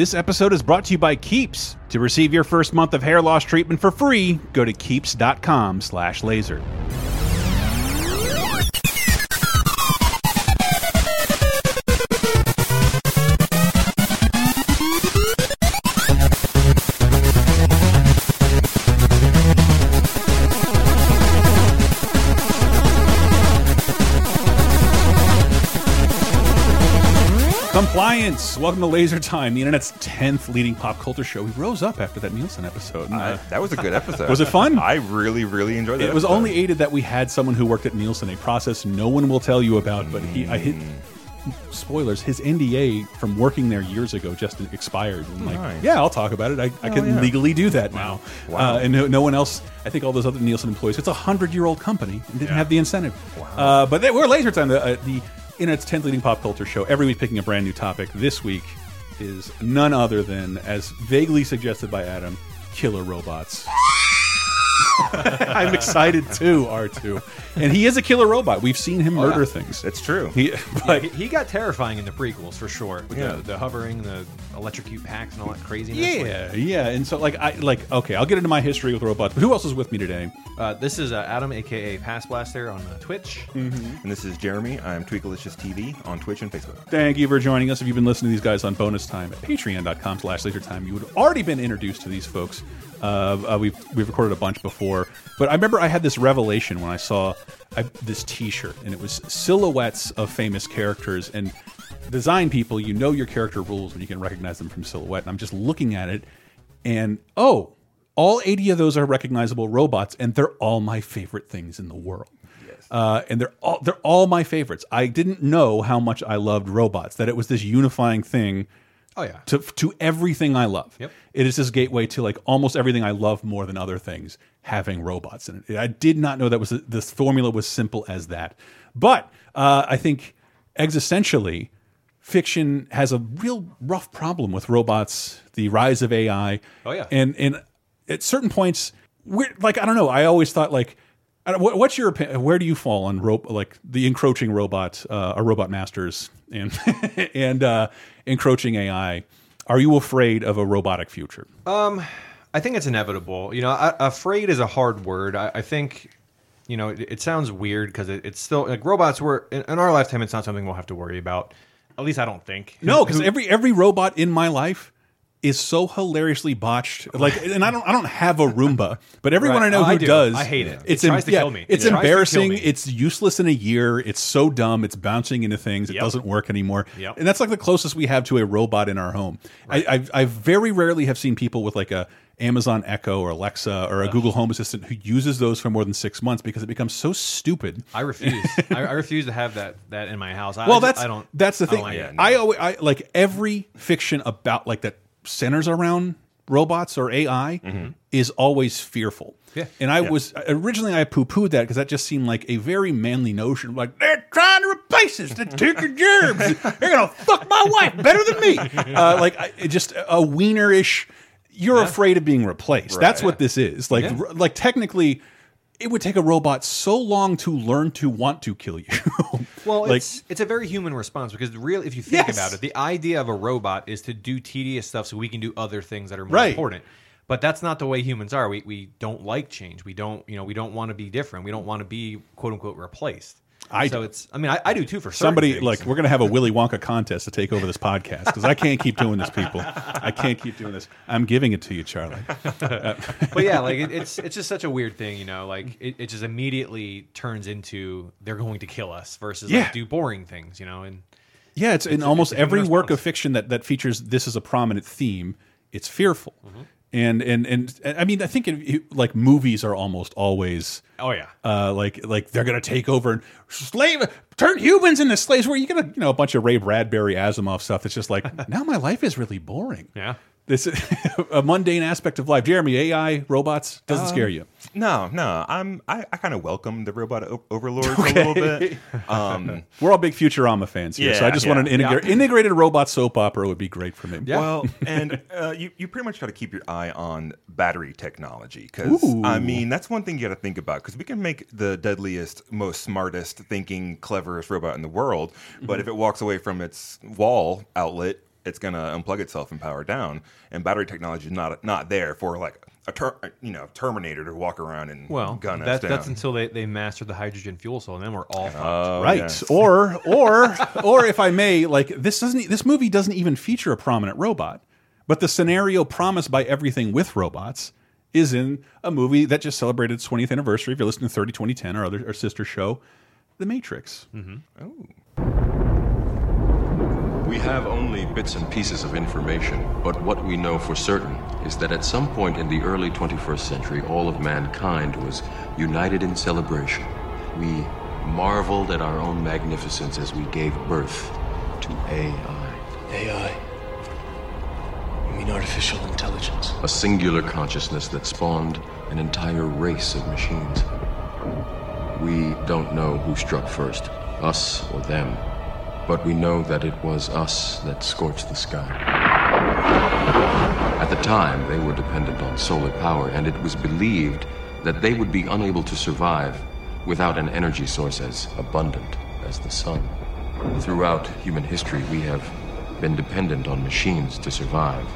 This episode is brought to you by Keeps. To receive your first month of hair loss treatment for free, go to keeps.com Welcome to Laser Time, the internet's 10th leading pop culture show. We rose up after that Nielsen episode. and, uh, That was a good episode. Was it fun? I really, really enjoyed it. it was only aided that we had someone who worked at Nielsen, a process no one will tell you about, but he, I hit, spoilers, his NDA from working there years ago just expired. And like, Nice. yeah, I'll talk about it. I, I can yeah. legally do that now. Wow. Uh, and no, no one else, I think all those other Nielsen employees, it's a 100-year-old company and didn't have the incentive. Uh, but they, we're Laser Time, the, uh, the internet's 10th leading pop culture show. Every week picking a brand new topic. This week is none other than, as vaguely suggested by Adam, killer robots. I'm excited too, R2. And he is a killer robot. We've seen him murder things. It's true. He, but He, he got terrifying in the prequels for sure. With Yeah. the, the hovering, the electrocute packs, and all that craziness. yeah, yeah. And so, like, I like. Okay, I'll get into my history with robots. But who else is with me today? Uh, this is uh, Adam, aka Pass Blaster, on uh, Twitch. And this is Jeremy. I'm Tweakalicious TV on Twitch and Facebook. Thank you for joining us. If you've been listening to these guys on bonus time at patreon.com slash lasertime, you would have already been introduced to these folks. Uh, uh, we've, we've recorded a bunch before. But I remember I had this revelation when I saw I, this t-shirt, and it was silhouettes of famous characters. And design people, you know your character rules when you can recognize them from silhouette. And I'm just looking at it, and oh, all 80 of those are recognizable robots, and they're all my favorite things in the world. Uh, and they're all they're all my favorites. I didn't know how much I loved robots. That it was this unifying thing Oh yeah. to to everything I love. Yep. It is this gateway to like almost everything I love more than other things having robots in it. I did not know that was this formula was simple as that. But uh, I think existentially, fiction has a real rough problem with robots, the rise of AI. Oh, yeah. and and at certain points, we're like I don't know. I always thought like. I don't- what- What's your opinion? Where do you fall on ro like the encroaching robot, uh, or robot masters, and and uh, encroaching AI? Are you afraid of a robotic future? I think it's inevitable. You know, I, afraid is a hard word. I, I think, you know, it, it sounds weird because it, it's still like robots were in, in our lifetime. It's not something we'll have to worry about. At least I don't think. No, because every every robot in my life is so hilariously botched. Like, and I don't I don't have a Roomba, but everyone Right. I know Oh, who I do. does, I hate it. It's It tries to kill me. It's It tries to kill embarrassing. It's useless in a year. It's so dumb. It's bouncing into things. It Yep. doesn't work anymore. Yep. And that's like the closest we have to a robot in our home. I, I I very rarely have seen people with like a Amazon Echo or Alexa or a Google Home Assistant who uses those for more than six months because it becomes so stupid. I refuse. I, I refuse to have that that in my house. I, well I that's I don't. that's the I thing like I, always I like every fiction about like that centers around robots or AI is always fearful. Yeah. and I was originally I poo-pooed that because that just seemed like a very manly notion like they're trying to replace us. To take your germs. They're gonna fuck my wife better than me. Uh, like I, just a wienerish you're afraid of being replaced. That's what this is. Like Yeah. like technically it would take a robot so long to learn to want to kill you Well, like it's it's a very human response because real if you think Yes. about it, the idea of a robot is to do tedious stuff so we can do other things that are more Right. important. But that's not the way humans are. We we don't like change. We don't you know we don't want to be different. We don't want to be quote unquote replaced. I so do. it's I mean I, I do too for Somebody things. like we're gonna have a Willy Wonka contest to take over this podcast because I can't keep doing this, people. I can't keep doing this. I'm giving it to you, Charlie. but yeah, like it, it's it's just such a weird thing, you know. Like it, it just immediately turns into they're going to kill us versus Yeah. like do boring things, you know. And Yeah, it's, in a- almost it's every work of fiction that that features this as a prominent theme. It's fearful, Mm-hmm. And and and I mean, I think it, like movies are almost always. oh yeah, Uh, like like they're gonna take over and slave turn humans into slaves. Where you get a you know a bunch of Ray Bradbury Asimov stuff. It's just like now my life is really boring. yeah. This a mundane aspect of life. Jeremy, AI, robots doesn't scare you. No, no, I'm I, I kind of welcome the robot o overlords a little bit. Um, We're all big Futurama fans here, so I Yeah, just want an yeah, integrated robot soap opera would be great for me. Yeah. Well, and uh, you you pretty much got to keep your eye on battery technology because I mean that's one thing you got to think about because we can make the deadliest, most smartest, thinking, cleverest robot in the world, but Mm-hmm. if it walks away from its wall outlet. it's going to unplug itself and power down. And battery technology is not not there for like a ter- you know Terminator to walk around and Well, gun us that, down. that's until they, they master the hydrogen fuel cell, and then we're all fucked. Oh, right yes. or or or if i may like this doesn't this movie doesn't even feature a prominent robot but the scenario promised by everything with robots is in a movie that just celebrated its 20th anniversary if you're listening to 30 2010 our other our sister show the matrix mm-hmm. oh. We have only bits and pieces of information, but what we know for certain is that at some point in the early 21st century, all of mankind was united in celebration. We marveled at our own magnificence as we gave birth to AI, AI. You mean artificial intelligence? a singular consciousness that spawned an entire race of machines. We don't know who struck first, us or them, but we know that it was us that scorched the sky. At the time, they were dependent on solar power, and it was believed that they would be unable to survive without an energy source as abundant as the sun. Throughout human history, we have been dependent on machines to survive.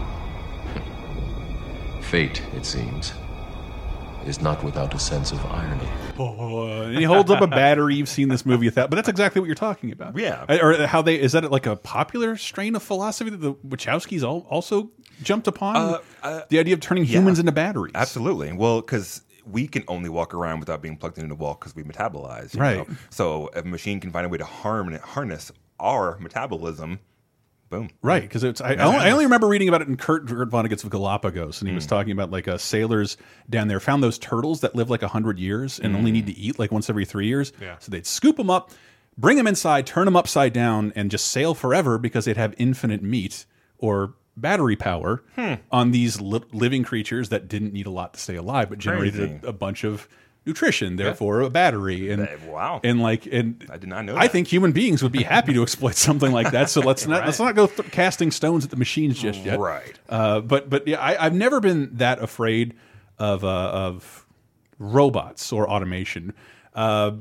Fate, it seems, is not without a sense of irony. And he holds up a battery. You've seen this movie that, but that's exactly what you're talking about. Yeah. Or how they is that like a popular strain of philosophy that the Wachowskis al also jumped upon? Uh, uh, the idea of turning humans into batteries. Absolutely. Well, because we can only walk around without being plugged into the wall because we metabolize. you Right. know? So a machine can find a way to harm and harness our metabolism, boom. Right, because it's I, I only, I only remember reading about it in Kurt, Kurt Vonnegut's Galapagos, and he Hmm. was talking about like uh, sailors down there found those turtles that live like hundred years and only need to eat like once every three years. Yeah. So they'd scoop them up, bring them inside, turn them upside down, and just sail forever because they'd have infinite meat or battery power Hmm. on these li living creatures that didn't need a lot to stay alive, but generated a, a bunch of nutrition, therefore a battery. And That- wow. and like and I did not know I that. think human beings would be happy to exploit something like that. So let's not let's not go th casting stones at the machines just yet. Right. Uh, but but yeah, I, I've never been that afraid of uh, of robots or automation. Uh,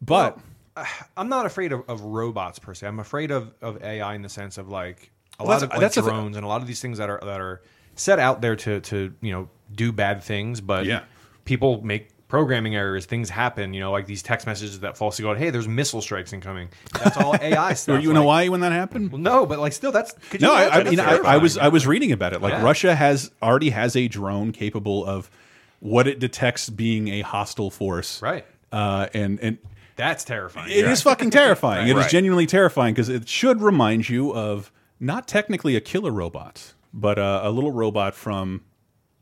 but I'm not afraid of, of robots per se. I'm afraid of, of AI in the sense of like a Well, lot of like that's drones and a lot of these things that are that are set out there to to you know do bad things, but Yeah. people make programming errors. Things happen. You know, like these text messages that falsely go, "Hey, there's missile strikes incoming." That's all AI stuff. Were you in like- Hawaii when that happened? Well, no, but like still, that's could you No, I, I mean, I, I was I was reading about it. Like Yeah. Russia has already has a drone capable of what it detects being a hostile force, Right. Uh, and and That's terrifying. It is fucking terrifying. It is genuinely terrifying because it should remind you of not technically a killer robot, but uh, a little robot from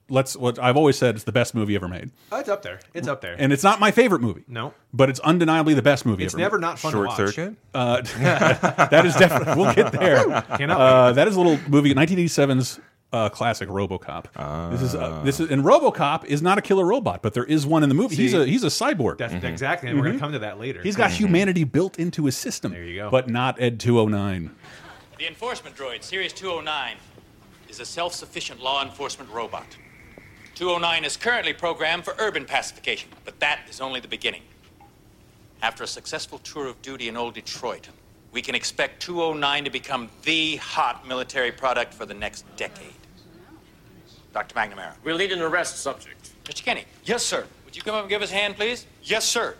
let's what I've always said is the best movie ever made, Oh, it's up there. It's up there. and it's not my favorite movie. No. but it's undeniably the best movie it's ever. never made. not fun Short to watch. circuit. That is definitely. We'll get there. Cannot Uh, that is a little movie, 1987's uh, classic RoboCop. this is uh, this is and RoboCop is not a killer robot, but there is one in the movie. he's a he's a cyborg. That's exactly, and we're gonna come to that later. He's got humanity built into his system. There you go. But not Ed 209. The enforcement droid, Series 209, is a self sufficient law enforcement robot. 209 is currently programmed for urban pacification, but that is only the beginning. After a successful tour of duty in old Detroit, we can expect 209 to become the hot military product for the next decade. Dr. McNamara. We'll need an arrest subject. Mr. Kinney, Yes, sir. would you come up and give us a hand, please? Yes, sir.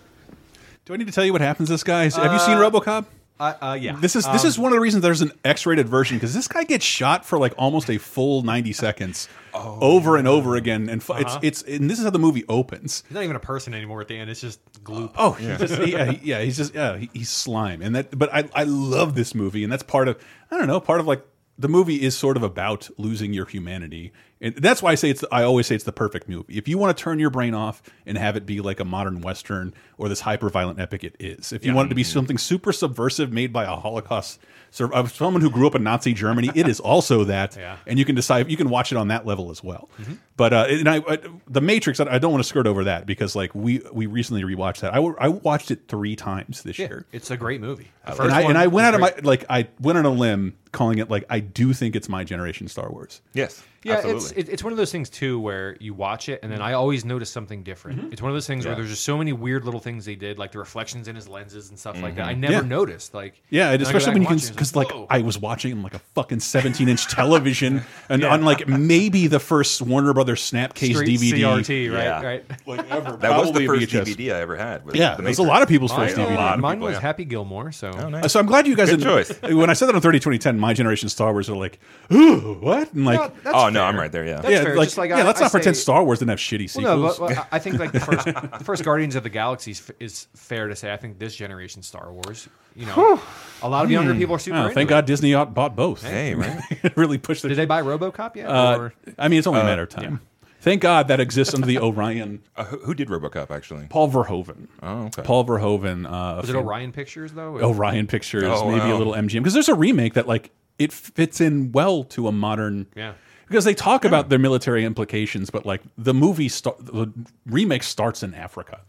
Do I need to tell you what happens to this guy? Have you seen RoboCop? Uh, uh, yeah. This is this is one of the reasons there's an X-rated version because this guy gets shot for like almost a full 90 seconds Oh, over and over again, and fu- it's uh-huh. it's and this is how the movie opens. He's not even a person anymore at the end. It's just gloop. Oh, he just, yeah, he- yeah, he's just yeah, he, he's slime, and that. But I I love this movie, and that's part of I don't know, part of like the movie is sort of about losing your humanity, and that's why I say it's. I always say it's the perfect movie. If you want to turn your brain off and have it be like a modern western or this hyper violent epic, it is. If you want it to be mm-hmm. something super subversive made by a Holocaust. Of someone who grew up in Nazi Germany, it is also that, Yeah. and you can decide you can watch it on that level as well. But uh, and I, I, the Matrix, I, I don't want to skirt over that because like we we recently rewatched that. I, I watched it three times this Yeah, year, it's a great movie. And I, and I went out of my like I went on a limb calling it like I do think it's my generation Star Wars. Yes. Yeah, absolutely. it's it, it's one of those things too where you watch it and then I always notice something different. Mm-hmm. It's one of those things where there's just so many weird little things they did, like the reflections in his lenses and stuff like that. I never Mm-hmm. Yeah. noticed. Like Yeah, and and I go especially when you can, because it's like. I was watching it on like a fucking 17 inch television, and on like maybe the first Warner Brothers Snapcase Street DVD CRT, right? Yeah. Right. like ever. that was the first VHS. DVD I ever had. Was Yeah, it was a lot of people's first DVD. lot mine people, was. Happy Gilmore, so Oh, nice. So I'm glad you guys. Good in- choice. When I said that on 30 2010, my generation Star Wars are like, ooh, what? And like, No, that's Oh no, fair. I'm right there. Yeah. That's yeah, fair. like, Just like yeah. I- let's I not pretend say- Star Wars didn't have shitty sequels. Well, no, but, but I think like the first, the first Guardians of the Galaxy is- is fair to say. I think this generation Star Wars, you know, a lot of younger people are super. Oh, into thank it. God Disney out- bought both. Hey, right. it really pushed it. Did they buy RoboCop yet? Uh, or? I mean, it's only a matter of time. Thank God that exists under the Orion. Uh, who, who did RoboCop actually? Paul Verhoeven. Oh, okay. Paul Verhoeven. Uh, Was it Orion Pictures though? Orion Pictures, Oh, maybe a little MGM, because there's a remake that like it fits in well to a modern. Yeah. Because they talk about their military implications, but like the movie, the remake starts in Africa,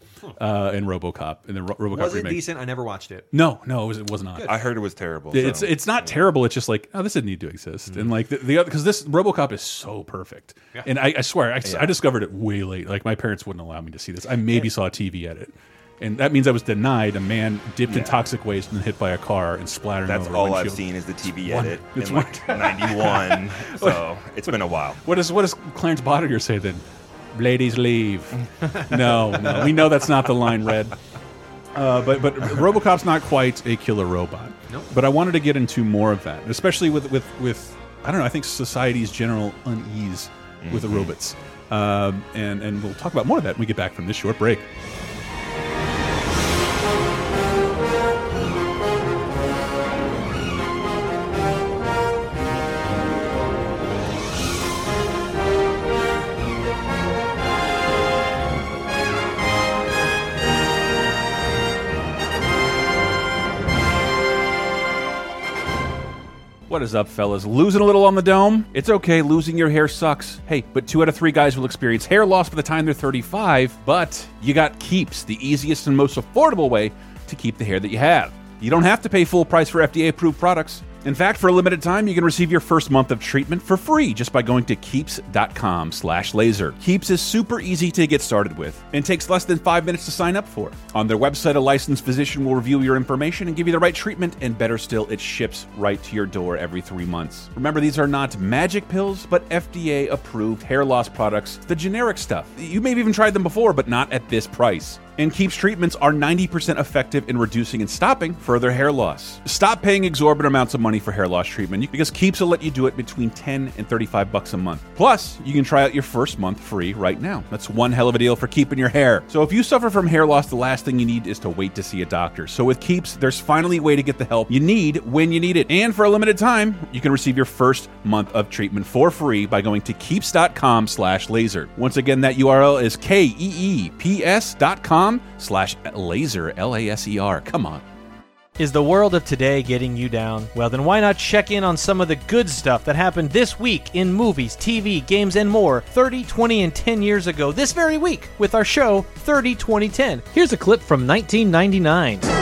uh, in RoboCop, in the Ro RoboCop Was it remake. decent? I never watched it. No, no, it was, it was not. I heard it was terrible. It's so- it's not terrible. It's just like oh, this didn't need to exist, Mm-hmm. and like the, the other because this RoboCop is so perfect, and I, I swear I, I discovered it way late. Like my parents wouldn't allow me to see this. I maybe saw a TV edit, and that means I was denied a man dipped in toxic waste and hit by a car and splattered. That's over all I've seen is the TV one- edit it's in like '91. so it's been a while. What does what does Clarence Boddicker say then? Ladies leave. no, no, we know that's not the line. Red. Uh, but but RoboCop's not quite a killer robot. Nope. But I wanted to get into more of that, especially with with with I don't know. I think society's general unease with the robots, um, and and we'll talk about more of that when we get back from this short break. What is up, fellas? Losing a little on the dome? It's okay, losing your hair sucks. Hey, but two out of three guys will experience hair loss by the time they're 35. But you got Keeps, the easiest and most affordable way to keep the hair that you have. You don't have to pay full price for FDA approved products. In fact, for a limited time, you can receive your first month of treatment for free just by going to keeps.com slash laser. Keeps is super easy to get started with and takes less than five minutes to sign up for. On their website, a licensed physician will review your information and give you the right treatment, and better still, it ships right to your door every three months. Remember, these are not magic pills, but FDA approved hair loss products, the generic stuff. You may have even tried them before, but not at this price. And Keeps treatments are 90% effective in reducing and stopping further hair loss. Stop paying exorbitant amounts of money for hair loss treatment because Keeps will let you do it between 10 and 35 bucks a month. Plus, you can try out your first month free right now. That's one hell of a deal for keeping your hair. So if you suffer from hair loss, the last thing you need is to wait to see a doctor. So with Keeps, there's finally a way to get the help you need when you need it. And for a limited time, you can receive your first month of treatment for free by going to keeps.com slash laser. Once again, that URL is K-E-E-P-S dot com slash laser, L-A-S-E-R. Come on. Is the world of today getting you down? Well, then why not check in on some of the good stuff that happened this week in movies, TV, games, and more 30, 20, and 10 years ago this very week with our show 30, 20, 10. Here's a clip from 1999.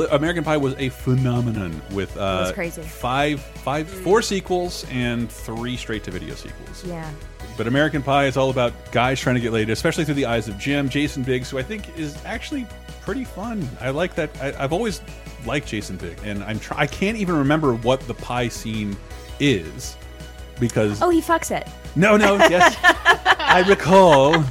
American Pie was a phenomenon with uh, crazy. five, five, four sequels and three straight-to-video sequels. Yeah. But American Pie is all about guys trying to get laid, especially through the eyes of Jim, Jason Biggs, who I think is actually pretty fun. I like that. I, I've always liked Jason Biggs, and I'm try I can't even remember what the pie scene is because Oh, he fucks it no, no, yes, I recall.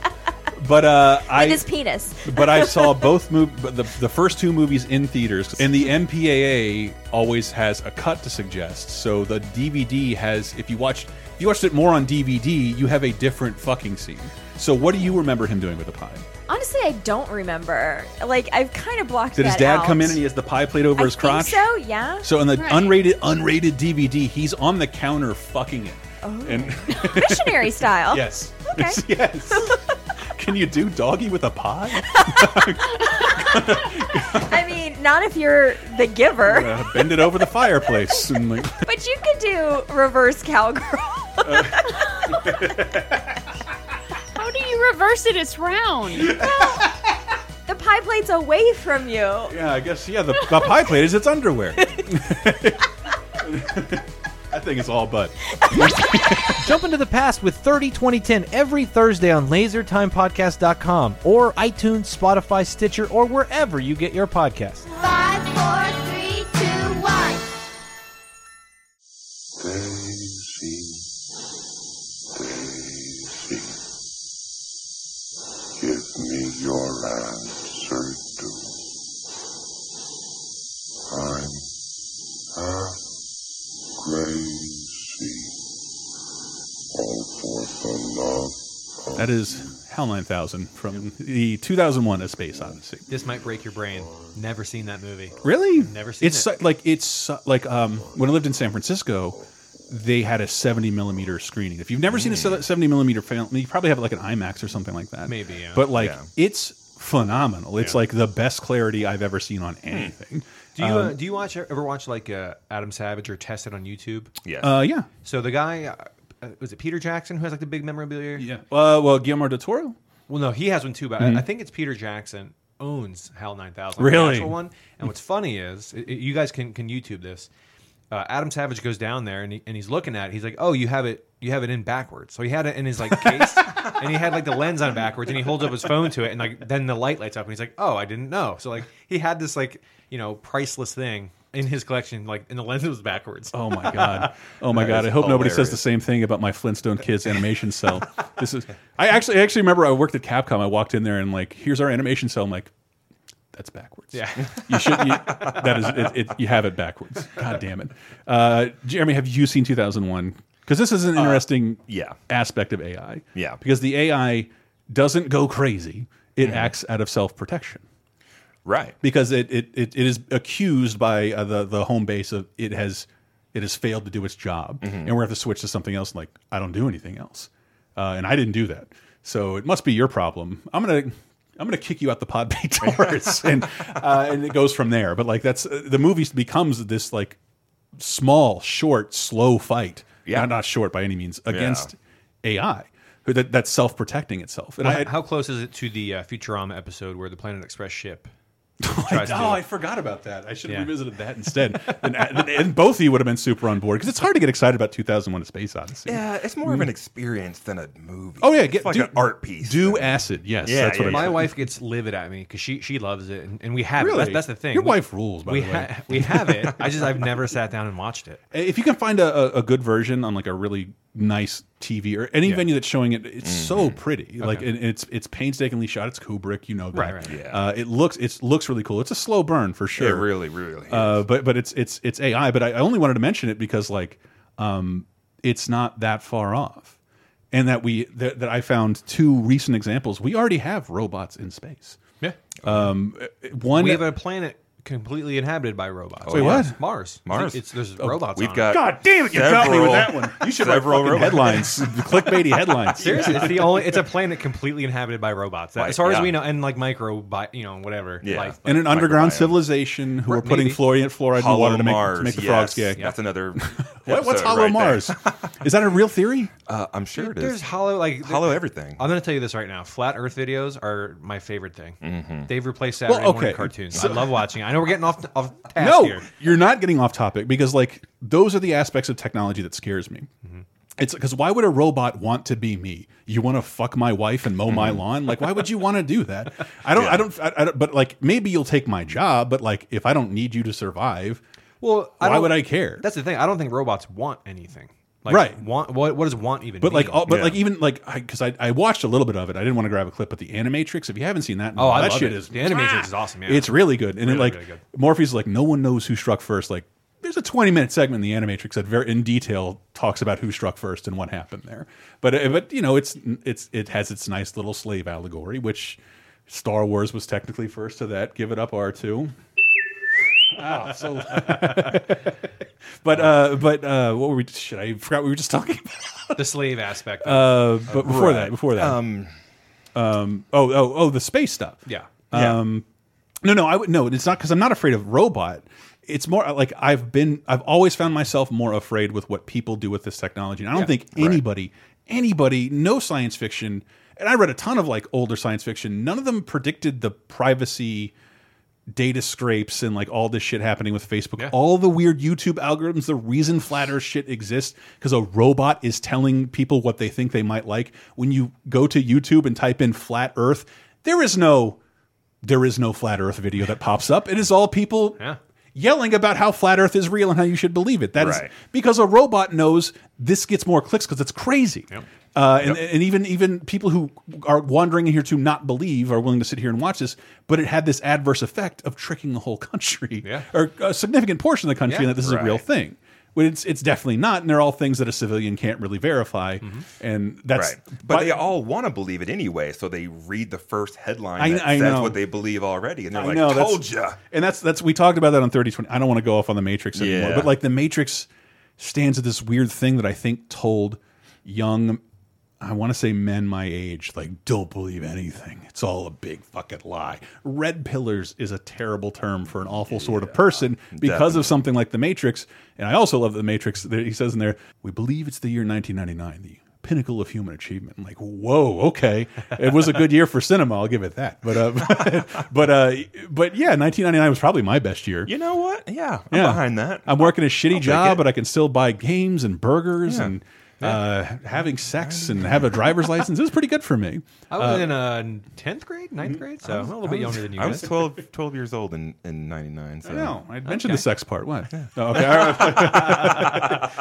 But uh, I his penis. but I saw both mov the the first two movies in theaters, and the MPAA always has a cut to suggest. So the DVD has, if you watched if you watched it more on DVD, you have a different fucking scene. So what do you remember him doing with the pie? Honestly, I don't remember. Like I've kind of blocked. Did his dad out. come in and he has the pie plate over I his crotch? So yeah. So in the Right. unrated unrated DVD, he's on the counter fucking it. And Missionary style. yes, Okay. yes. Can you do doggy with a pie? I mean, not if you're the giver, Uh, bend it over the fireplace and like. but you could do reverse cowgirl. How do you reverse it? It's round. the pie plate's away from you. Yeah, I guess yeah. The, the pie plate is its underwear. That thing is all butt. Jump into the past with 30 2010 every Thursday on lasertimepodcast.com or iTunes, Spotify, Stitcher, or wherever you get your podcasts. Five, four, three, two, one. Daisy, Daisy, give me your answer too. I'm half crazy, all for the love That is HAL 9000 from the 2001 A Space Odyssey. This might break your brain. Never seen that movie. Really? Never seen it's it. su- like it's like um when I lived in San Francisco, they had a 70 millimeter screening. If you've never seen a 70 millimeter film, you probably have like an IMAX or something like that. Maybe, yeah. But like Yeah. it's phenomenal. It's Yeah. like the best clarity I've ever seen on anything. Do you Um, uh, do you watch ever watch like uh, Adam Savage or Tested on YouTube? Yes. uh, yeah. So the guy uh, uh, was it Peter Jackson who has like the big memorabilia? Yeah. Uh, well, Guillermo del Toro. Well, no, he has one too, but I, I think it's Peter Jackson owns HAL 9000. Really? The actual one. And what's funny is, i- i- you guys can, can YouTube this. Uh, Adam Savage goes down there and, he, and he's looking at it. He's like, "Oh, you have it, you have it in backwards." So he had it in his like case, and he had like the lens on backwards, and he holds up his phone to it, and like then the light lights up, and he's like, "Oh, I didn't know." So like he had this like you know priceless thing in his collection, like and the lens was backwards. Oh my god! Oh my That god! is I hope nobody says hilarious. the same thing about my Flintstone Kids animation cell. This is. I actually, I actually remember I worked at Capcom. I walked in there and like, here's our animation cell. I'm like, that's backwards. Yeah. you should. You, that is. It, it, you have it backwards. God damn it. Uh, Jeremy, have you seen 2001? Because this is an interesting yeah. aspect of AI. Yeah. Because the AI doesn't go crazy. It acts out of self protection Right. because it it, it, it is accused by uh, the the home base of it has it has failed to do its job, and we're have to switch to something else. Like I don't do anything else, uh, and I didn't do that, so it must be your problem. I'm gonna. I'm gonna kick you out the pod bay doors, and uh, and it goes from there. But like that's uh, the movie becomes this like small, short, slow fight. Yeah. not, not short by any means against AI, who that that's self protecting itself. And How, I, how close is it to the uh, Futurama episode where the Planet Express ship? Oh, tries to- oh, I forgot about that. I should have Yeah. revisited that instead. and, and, and both of you would have been super on board because it's hard to get excited about 2001: A Space Odyssey. Yeah, it's more of mm-hmm. an experience than a movie. Oh yeah, it's get like do, an art piece. Do than- acid, yes. Yeah, that's what yeah, I'm My saying. wife gets livid at me because she she loves it, and, and we have Really? it. That's, that's the thing. Your We- wife rules, by we the way. ha- we have it. I just I've never sat down and watched it. If you can find a, a, a good version on like a really nice TV or any Yeah. venue that's showing it, it's so pretty. Like and it's it's painstakingly shot. It's Kubrick, you know that. Right, right. Yeah. Uh, it looks it looks really cool. It's a slow burn for sure. It really, really. Is. Uh, but but it's it's it's AI. But I, I only wanted to mention it because like um, it's not that far off, and that we that, that I found two recent examples. We already have robots in space. Yeah. Um, one We have a planet completely inhabited by robots. Wait, what? Mars. Mars. It's there's robots. We've on got. God damn it! You got me with that one. You should have several fucking robots. headlines, clickbaity headlines. Seriously, it's the only. It's a planet completely inhabited by robots. That- Right, as far as yeah. we know, and like micro, bi- you know, whatever. Yeah. Life. And an underground Microbiome. civilization who are putting maybe. fluoride, fluoride in the Hollow water to make, Mars. to make the yes. frogs gay. That's another. What, what's episode Hollow right there. Mars? Is that a real theory? Uh, I'm sure it There's hollow like Hollow everything. I'm going to tell you this right now. Flat Earth videos are my favorite thing. Mm-hmm. They've replaced Saturday Well, morning okay. cartoons. I love watching. it. I know we're getting off off task no, here. you're not getting off topic because like those are the aspects of technology that scares me. Mm-hmm. It's because why would a robot want to be me? You want to fuck my wife and mow my Mm-hmm. lawn? Like, why would you want to do that? I don't, I don't, I, I don't. But like, maybe you'll take my job. But like, if I don't need you to survive, Well, why would I care? That's the thing. I don't think robots want anything. Like, Right. Want what? What does want even? But like, all, but Yeah. like even like because I, I watched a little bit of it. I didn't want to grab a clip, but the Animatrix. If you haven't seen that, Oh, I that shit it. is The Animatrix is awesome, yeah. It's really good, and it like really good. Morpheus like no one knows who struck first. Like there's a 20 minute segment in the Animatrix that very in detail talks about who struck first and what happened there. But uh, but you know it's it's it has its nice little slave allegory, which Star Wars was technically first to that. Give it up, R two. Wow, so. but uh, but uh, what were we? Shit, I forgot what we were just talking about. the slave aspect. Uh, but before Right. that, before that, Um, um, oh, oh, oh, the space stuff. yeah. Yeah. Um, no, no, I would no. It's not because I'm not afraid of robot. It's more like I've been. I've always found myself more afraid with what people do with this technology. And I don't Yeah. think anybody, anybody, no science fiction. And I read a ton of like older science fiction. None of them predicted the privacy data scrapes and like all this shit happening with Facebook, all the weird YouTube algorithms, the reason flat Earth shit exists because a robot is telling people what they think they might like. When you go to YouTube and type in flat Earth, there is no there is no flat Earth video that pops up. It is all people yelling about how flat Earth is real and how you should believe it. That is Right. because a robot knows this gets more clicks because it's crazy. Uh, and, and even even people who are wandering in here to not believe are willing to sit here and watch this, but it had this adverse effect of tricking the whole country, Yeah. or a significant portion of the country, Yeah. that this is a real thing. But it's it's definitely not, and they're all things that a civilian can't really verify, and that's right. But, they all want to believe it anyway, so they read the first headline I- that I says know. what they believe already, and they're I like, know, "Told ya." And that's that's we talked about that on thirty twenty. I don't want to go off on the Matrix anymore, Yeah. but like the Matrix stands at this weird thing that I think told young, I want to say men my age, like don't believe anything. It's all a big fucking lie. Red pillars is a terrible term for an awful sort of person because definitely. of something like the Matrix. And I also love the Matrix. that He says in there, we believe it's the year 1999. The pinnacle of human achievement. I'm like, whoa, okay. It was a good year for cinema. I'll give it that. But uh, but uh, but yeah, 1999 was probably my best year. You know what? Yeah, I'm Yeah. behind that. I'm working a shitty take job, but I can still buy games and burgers Yeah. and uh, having sex and have a driver's license. It was pretty good for me. I was Uh, in uh, 10th grade, ninth grade, so I'm a little bit was- younger than you I guys. was 12, 12 years old in, in 99. So. I know. I mentioned Okay. the sex part. What? Oh, okay. all right.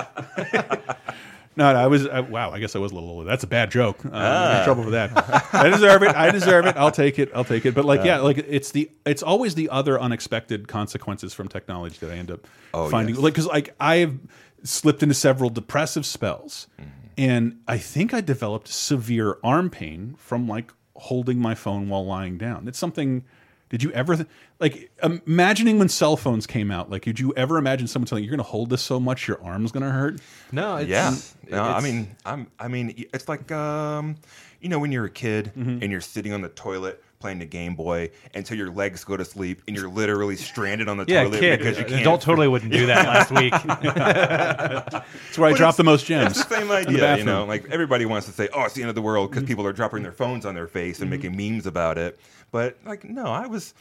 no, no, I was. Uh, wow. I guess I was a little older. That's a bad joke. Uh, I'm Ah. in trouble for that. I deserve it. I deserve it. I'll take it. I'll take it. But like, yeah, like it's the. It's always the other unexpected consequences from technology that I end up Oh, finding. yes. Like, because like I've slipped into several depressive spells, Mm-hmm. and I think I developed severe arm pain from like holding my phone while lying down. It's something. Did you ever like imagining when cell phones came out? Like, did you ever imagine someone telling you you're going to hold this so much your arm's going to hurt? No, it's, yeah. No, I mean, I'm. I mean, it's like, um, you know, when you're a kid Mm-hmm. and you're sitting on the toilet playing the Game Boy until your legs go to sleep and you're literally stranded on the yeah, toilet kid. because you An can't. adult totally wouldn't do that last week. That's where I But dropped the most gems. It's the same In the idea, you know. Like everybody wants to say, "Oh, it's the end of the world" Mm-hmm. because people are dropping their phones on their face and making memes about it. But like, no, I was,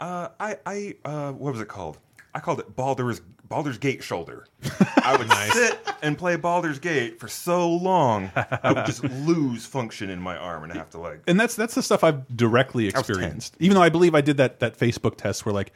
uh, I, I, uh, what was it called? I called it Baldur's Baldur's Gate shoulder. I would sit and play Baldur's Gate for so long, I would just lose function in my arm and have to like. and that's that's the stuff I've directly experienced. Even though I believe I did that that Facebook test where like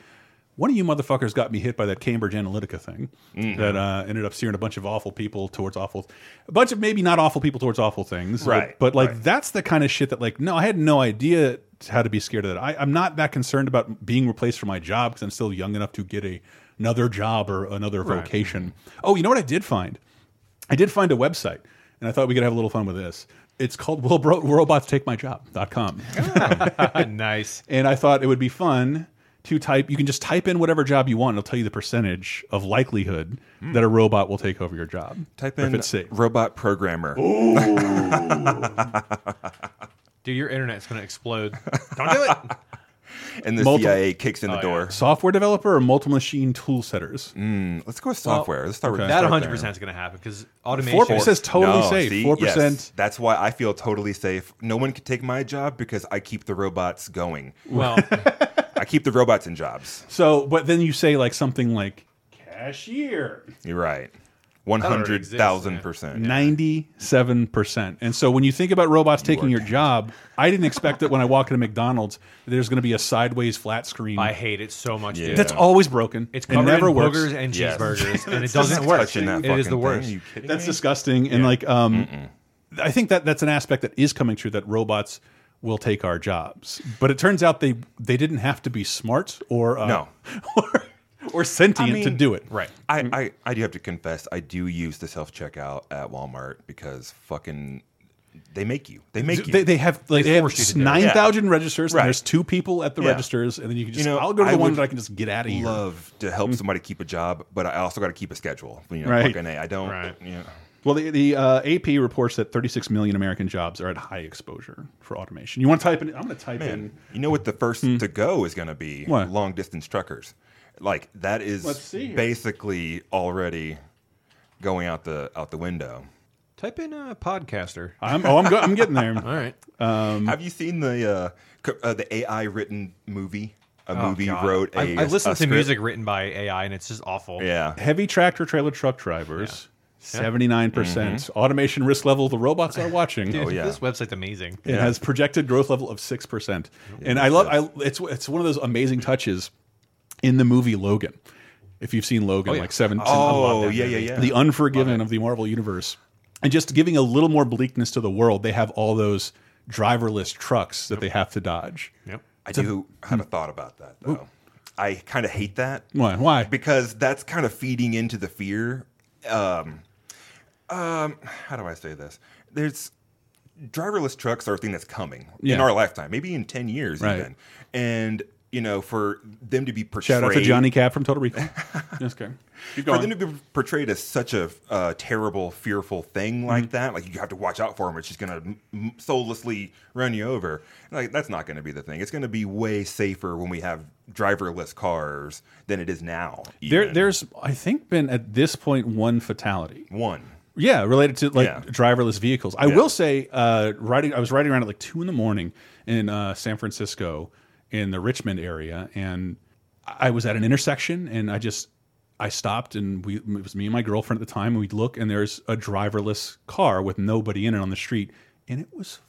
one of you motherfuckers got me hit by that Cambridge Analytica thing Mm-hmm. that uh, ended up steering a bunch of awful people towards awful, a bunch of maybe not awful people towards awful things, Right, But, but, like right. that's the kind of shit that like no, I had no idea how to be scared of that. I, I'm not that concerned about being replaced for my job because I'm still young enough to get a another job or another vocation. Oh, you know what I did find? I did find a website, and I thought we could have a little fun with this. It's called Will Bro Robots Take My Job.com. Ah, nice. and I thought it would be fun to type. You can just type in whatever job you want. And it'll tell you the percentage of likelihood hmm. that a robot will take over your job. Type if in it's safe. robot programmer. Dude, your internet's going to explode. Don't do it. And the Multi- CIA kicks in the Oh, door. Software developer or multi machine tool setters. Mm, let's go with software. let's start with. That 100% is going to happen because automation. Four percent is totally No, safe. see? Four Yes. percent. That's why I feel totally safe. No one can take my job because I keep the robots going. Well, I keep the robots in jobs. So, but then you say like something like cashier. You're right. One already hundred percent. Ninety-seven percent. And so when you think about robots taking your job, I didn't expect that when I walk into McDonald's, there's going to be a sideways flat screen. I hate it so much, Yeah. dude. That's always broken. It's it covered never in works. boogers and Yes. cheeseburgers, and it doesn't work. It is fucking the thing. worst. Are you kidding That's me? disgusting. And like, um, I think that that's an aspect that is coming true that robots will take our jobs. But it turns out they they didn't have to be smart or uh, No. or, or sentient I mean, to do it. Right. I, mm-hmm. I, I do have to confess, I do use the self checkout at Walmart because fucking they make you. They make you. They, they have like they, have force you to do it. nine thousand registers. Right. And there's two people at the Yeah. registers, and then you can just You know, I'll go to the I one that I can just get out of here. love to help mm-hmm. somebody keep a job, but I also got to keep a schedule. You know, Right. fucking A. I don't. Right. You know, Well, the, the uh, AP reports that 36 million American jobs are at high exposure for automation. You want to type in? I'm going to type in. you know what the first hmm. to go is going to be? What? Long distance truckers. Like that is Let's see here. basically already going out the out the window. Type in a podcaster. I'm, oh, I'm, go I'm getting there. All right. Um, Have you seen the uh, co- uh, the AI written movie a Oh, movie God. wrote a. I, I listened a to script. music written by AI, and it's just awful. Yeah. Heavy tractor trailer truck drivers. Yeah. Seventy nine percent Mhm. automation risk level. The robots are watching. Dude, oh yeah, this website's amazing. It has projected growth level of six percent, and I love. I it's it's one of those amazing touches in the movie Logan. If you've seen Logan, Oh, yeah. like seven, Oh, I love that yeah, movie. yeah, yeah. the Unforgiven of the Marvel universe, and just giving a little more bleakness to the world. They have all those driverless trucks that they have to dodge. Yep. I It's a- do have a thought about that though. I kind of hate that. Why? Why? Because that's kind of feeding into the fear. Um, um, how do I say this? There's driverless trucks are a thing that's coming in our lifetime, maybe in ten years Right. even. And you know, for them to be portrayed, Shout out to Johnny Cab from Total Recall. Yes, okay. Keep for them to be portrayed as such a uh, terrible, fearful thing like Mhm. that, like you have to watch out for them. It's just gonna m- m- soullessly run you over. Like that's not going to be the thing. It's going to be way safer when we have driverless cars than it is now. There, there's, I think, been at this point one fatality. One. Yeah, related to like Yeah. driverless vehicles. I will say, uh, riding. I was riding around at like two in the morning in uh, San Francisco, in the Richmond area, and I was at an intersection, and I just I stopped, and we it was me and my girlfriend at the time, and we'd look, and there's a driverless car with nobody in it on the street, and it was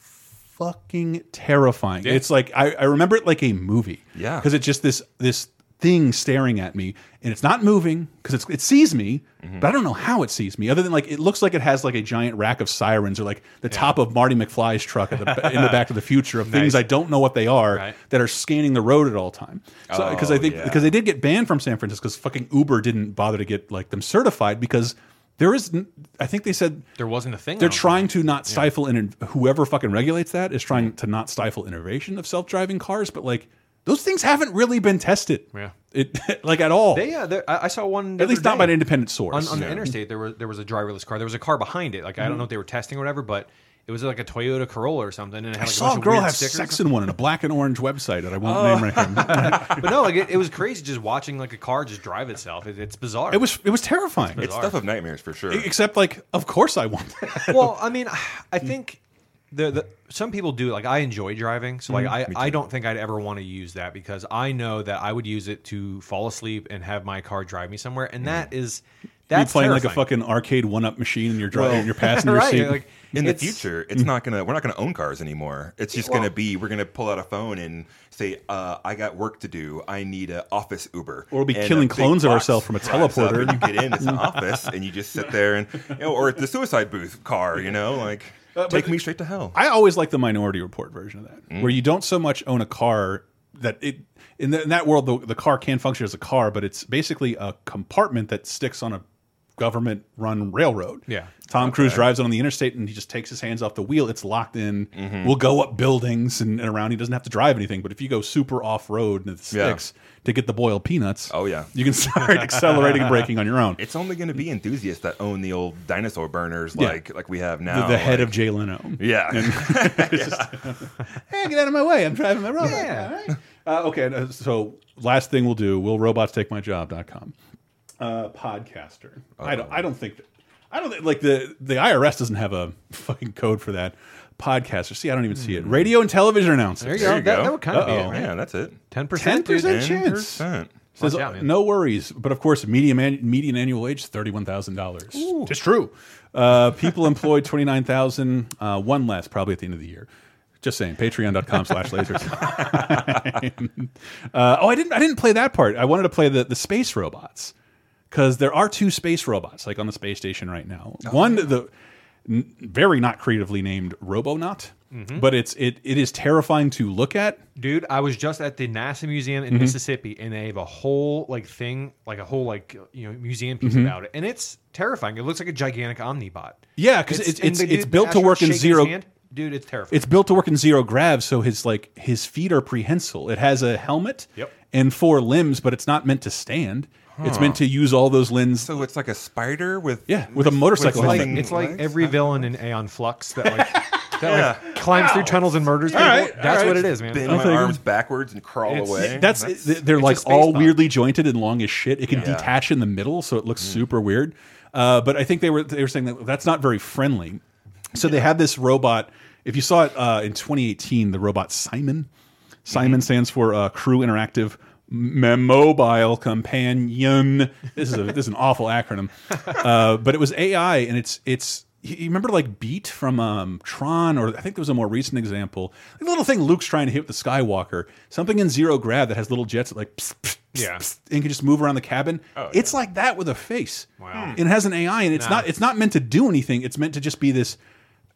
fucking terrifying. Yeah. It's like I, I remember it like a movie. Yeah. because it's just this this thing staring at me, and it's not moving because it sees me, Mm-hmm. but I don't know how it sees me. Other than like it looks like it has like a giant rack of sirens or like the top of Marty McFly's truck at the, in the Back to the Future of things I don't know what they are Right. that are scanning the road at all time. So because I Oh, think yeah. because they did get banned from San Francisco because fucking Uber didn't bother to get like them certified because. there is, I think they said There wasn't a thing. They're don't trying to not stifle in and whoever fucking regulates that is trying to not stifle innovation of self-driving cars but like those things haven't really been tested Yeah. it like at all They, uh, I I saw one at least other not by an independent source on, on the interstate. There was there was a driverless car. There was a car behind it. Like I don't know if they were testing or whatever, but it was like a Toyota Corolla or something. And it had I like saw a, a girl of have sex in one in a black and orange website that I won't Oh. name right here. but no, like it, it was crazy just watching like a car just drive itself. It, it's bizarre. It was it was terrifying. It's It's stuff of nightmares for sure. Except like, of course I want that. well, I mean, I think the, the some people do. Like I enjoy driving, so like Mhm. I, I don't think I'd ever want to use that because I know that I would use it to fall asleep and have my car drive me somewhere, and that is that's you playing like a fucking arcade one-up machine in your Well, driving, in your passenger right, seat. like, in the future, it's not gonna. We're not gonna own cars anymore. It's just Well- gonna be. We're gonna pull out a phone and say, uh, "I got work to do. I need an office Uber." Or we'll be killing clones of ourselves from a teleporter. And you get in, it's an office, and you just sit there and, you know, or the suicide booth car. You know, like Uh, take me straight to hell. I always like the Minority Report version of that, Mm. where you don't so much own a car that it in, the, in that world the, the car can function as a car, but it's basically a compartment that sticks on a government run railroad. Yeah. Tom Cruise drives it on the interstate and he just takes his hands off the wheel. It's locked in. Mhm. We'll go up buildings and, and around. He doesn't have to drive anything. But if you go super off road and it Yeah. sticks to get the boiled peanuts, Oh yeah, you can start accelerating and braking on your own. It's only going to be enthusiasts that own the old dinosaur burners Yeah. like like we have now. the head like- of Jay Leno. Yeah. Just, hey, get out of my way. I'm driving my robot. Yeah. All right. Uh, okay. uh, So last thing we'll do, will robots take my job.com. Uh, podcaster. I don't, I don't think, that, I don't think, like the, the IRS doesn't have a fucking code for that. Podcaster. See, I don't even see it. Radio and television announcers. There you go. That, that would kind of be it, Uh-oh. right? Yeah, that's it. Ten Ten percent. percent Ten chance. percent. Says, out, no worries, but of course, median an- median annual wage thirty one thousand dollars. It's true. Uh, people employed twenty nine thousand, uh, one less probably at the end of the year. Just saying, patreon.com slash lasers. uh, oh, I didn't I didn't play that part. I wanted to play the, the space robots. Because there are two space robots, like on the space station right now. One, the n- very not creatively named Robonaut, but it's it it is terrifying to look at. Dude, I was just at the NASA Museum in Mhm. Mississippi, and they have a whole like thing, like a whole like you know museum piece Mhm. about it, and it's terrifying. It looks like a gigantic Omnibot. Yeah, 'cause it's- and it's- it's built to work in zero- Dude, it's terrifying. It's built to work in zero grav, so his like his feet are prehensile. It has a helmet Yep. and four limbs, but it's not meant to stand. It's meant to use all those limbs. So it's like a spider with Yeah, with a motorcycle It's like, helmet. it's like every villain in Aeon Flux that like that Yeah. like climbs through tunnels and murders people. right, That's right. what it is, man. bend my arms backwards and crawl It's- away. That's, they're like all pod. weirdly jointed and long as shit. It can Yeah. detach in the middle, so it looks super weird. Uh, but I think they were they were saying that that's not very friendly. So they had this robot. If you saw it uh, in 2018, the robot CIMON. CIMON stands for uh, Crew Interactive M- mobile companion. This is a this is an awful acronym, uh, but it was AI, and it's it's. You remember like Beat from um, Tron, or I think there was a more recent example. The little thing Luke's trying to hit with the Skywalker, something in zero grav that has little jets that like psst, psst, Yeah. psst, and can just move around the cabin. It's like that with a face. Wow. It has an AI, and it's not it's not meant to do anything. It's meant to just be this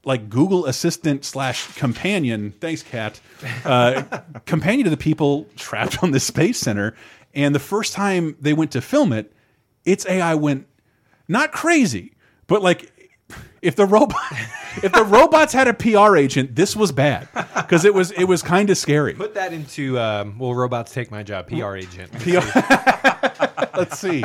like Google Assistant slash companion. Thanks, Cat. Uh, companion to the people trapped on this space center. And the first time they went to film it, its AI went not crazy, but like if the robot if the robots had a PR agent, this was bad because it was it was kind of scary. Put that into um, will robots take my job? PR agent. Let's see.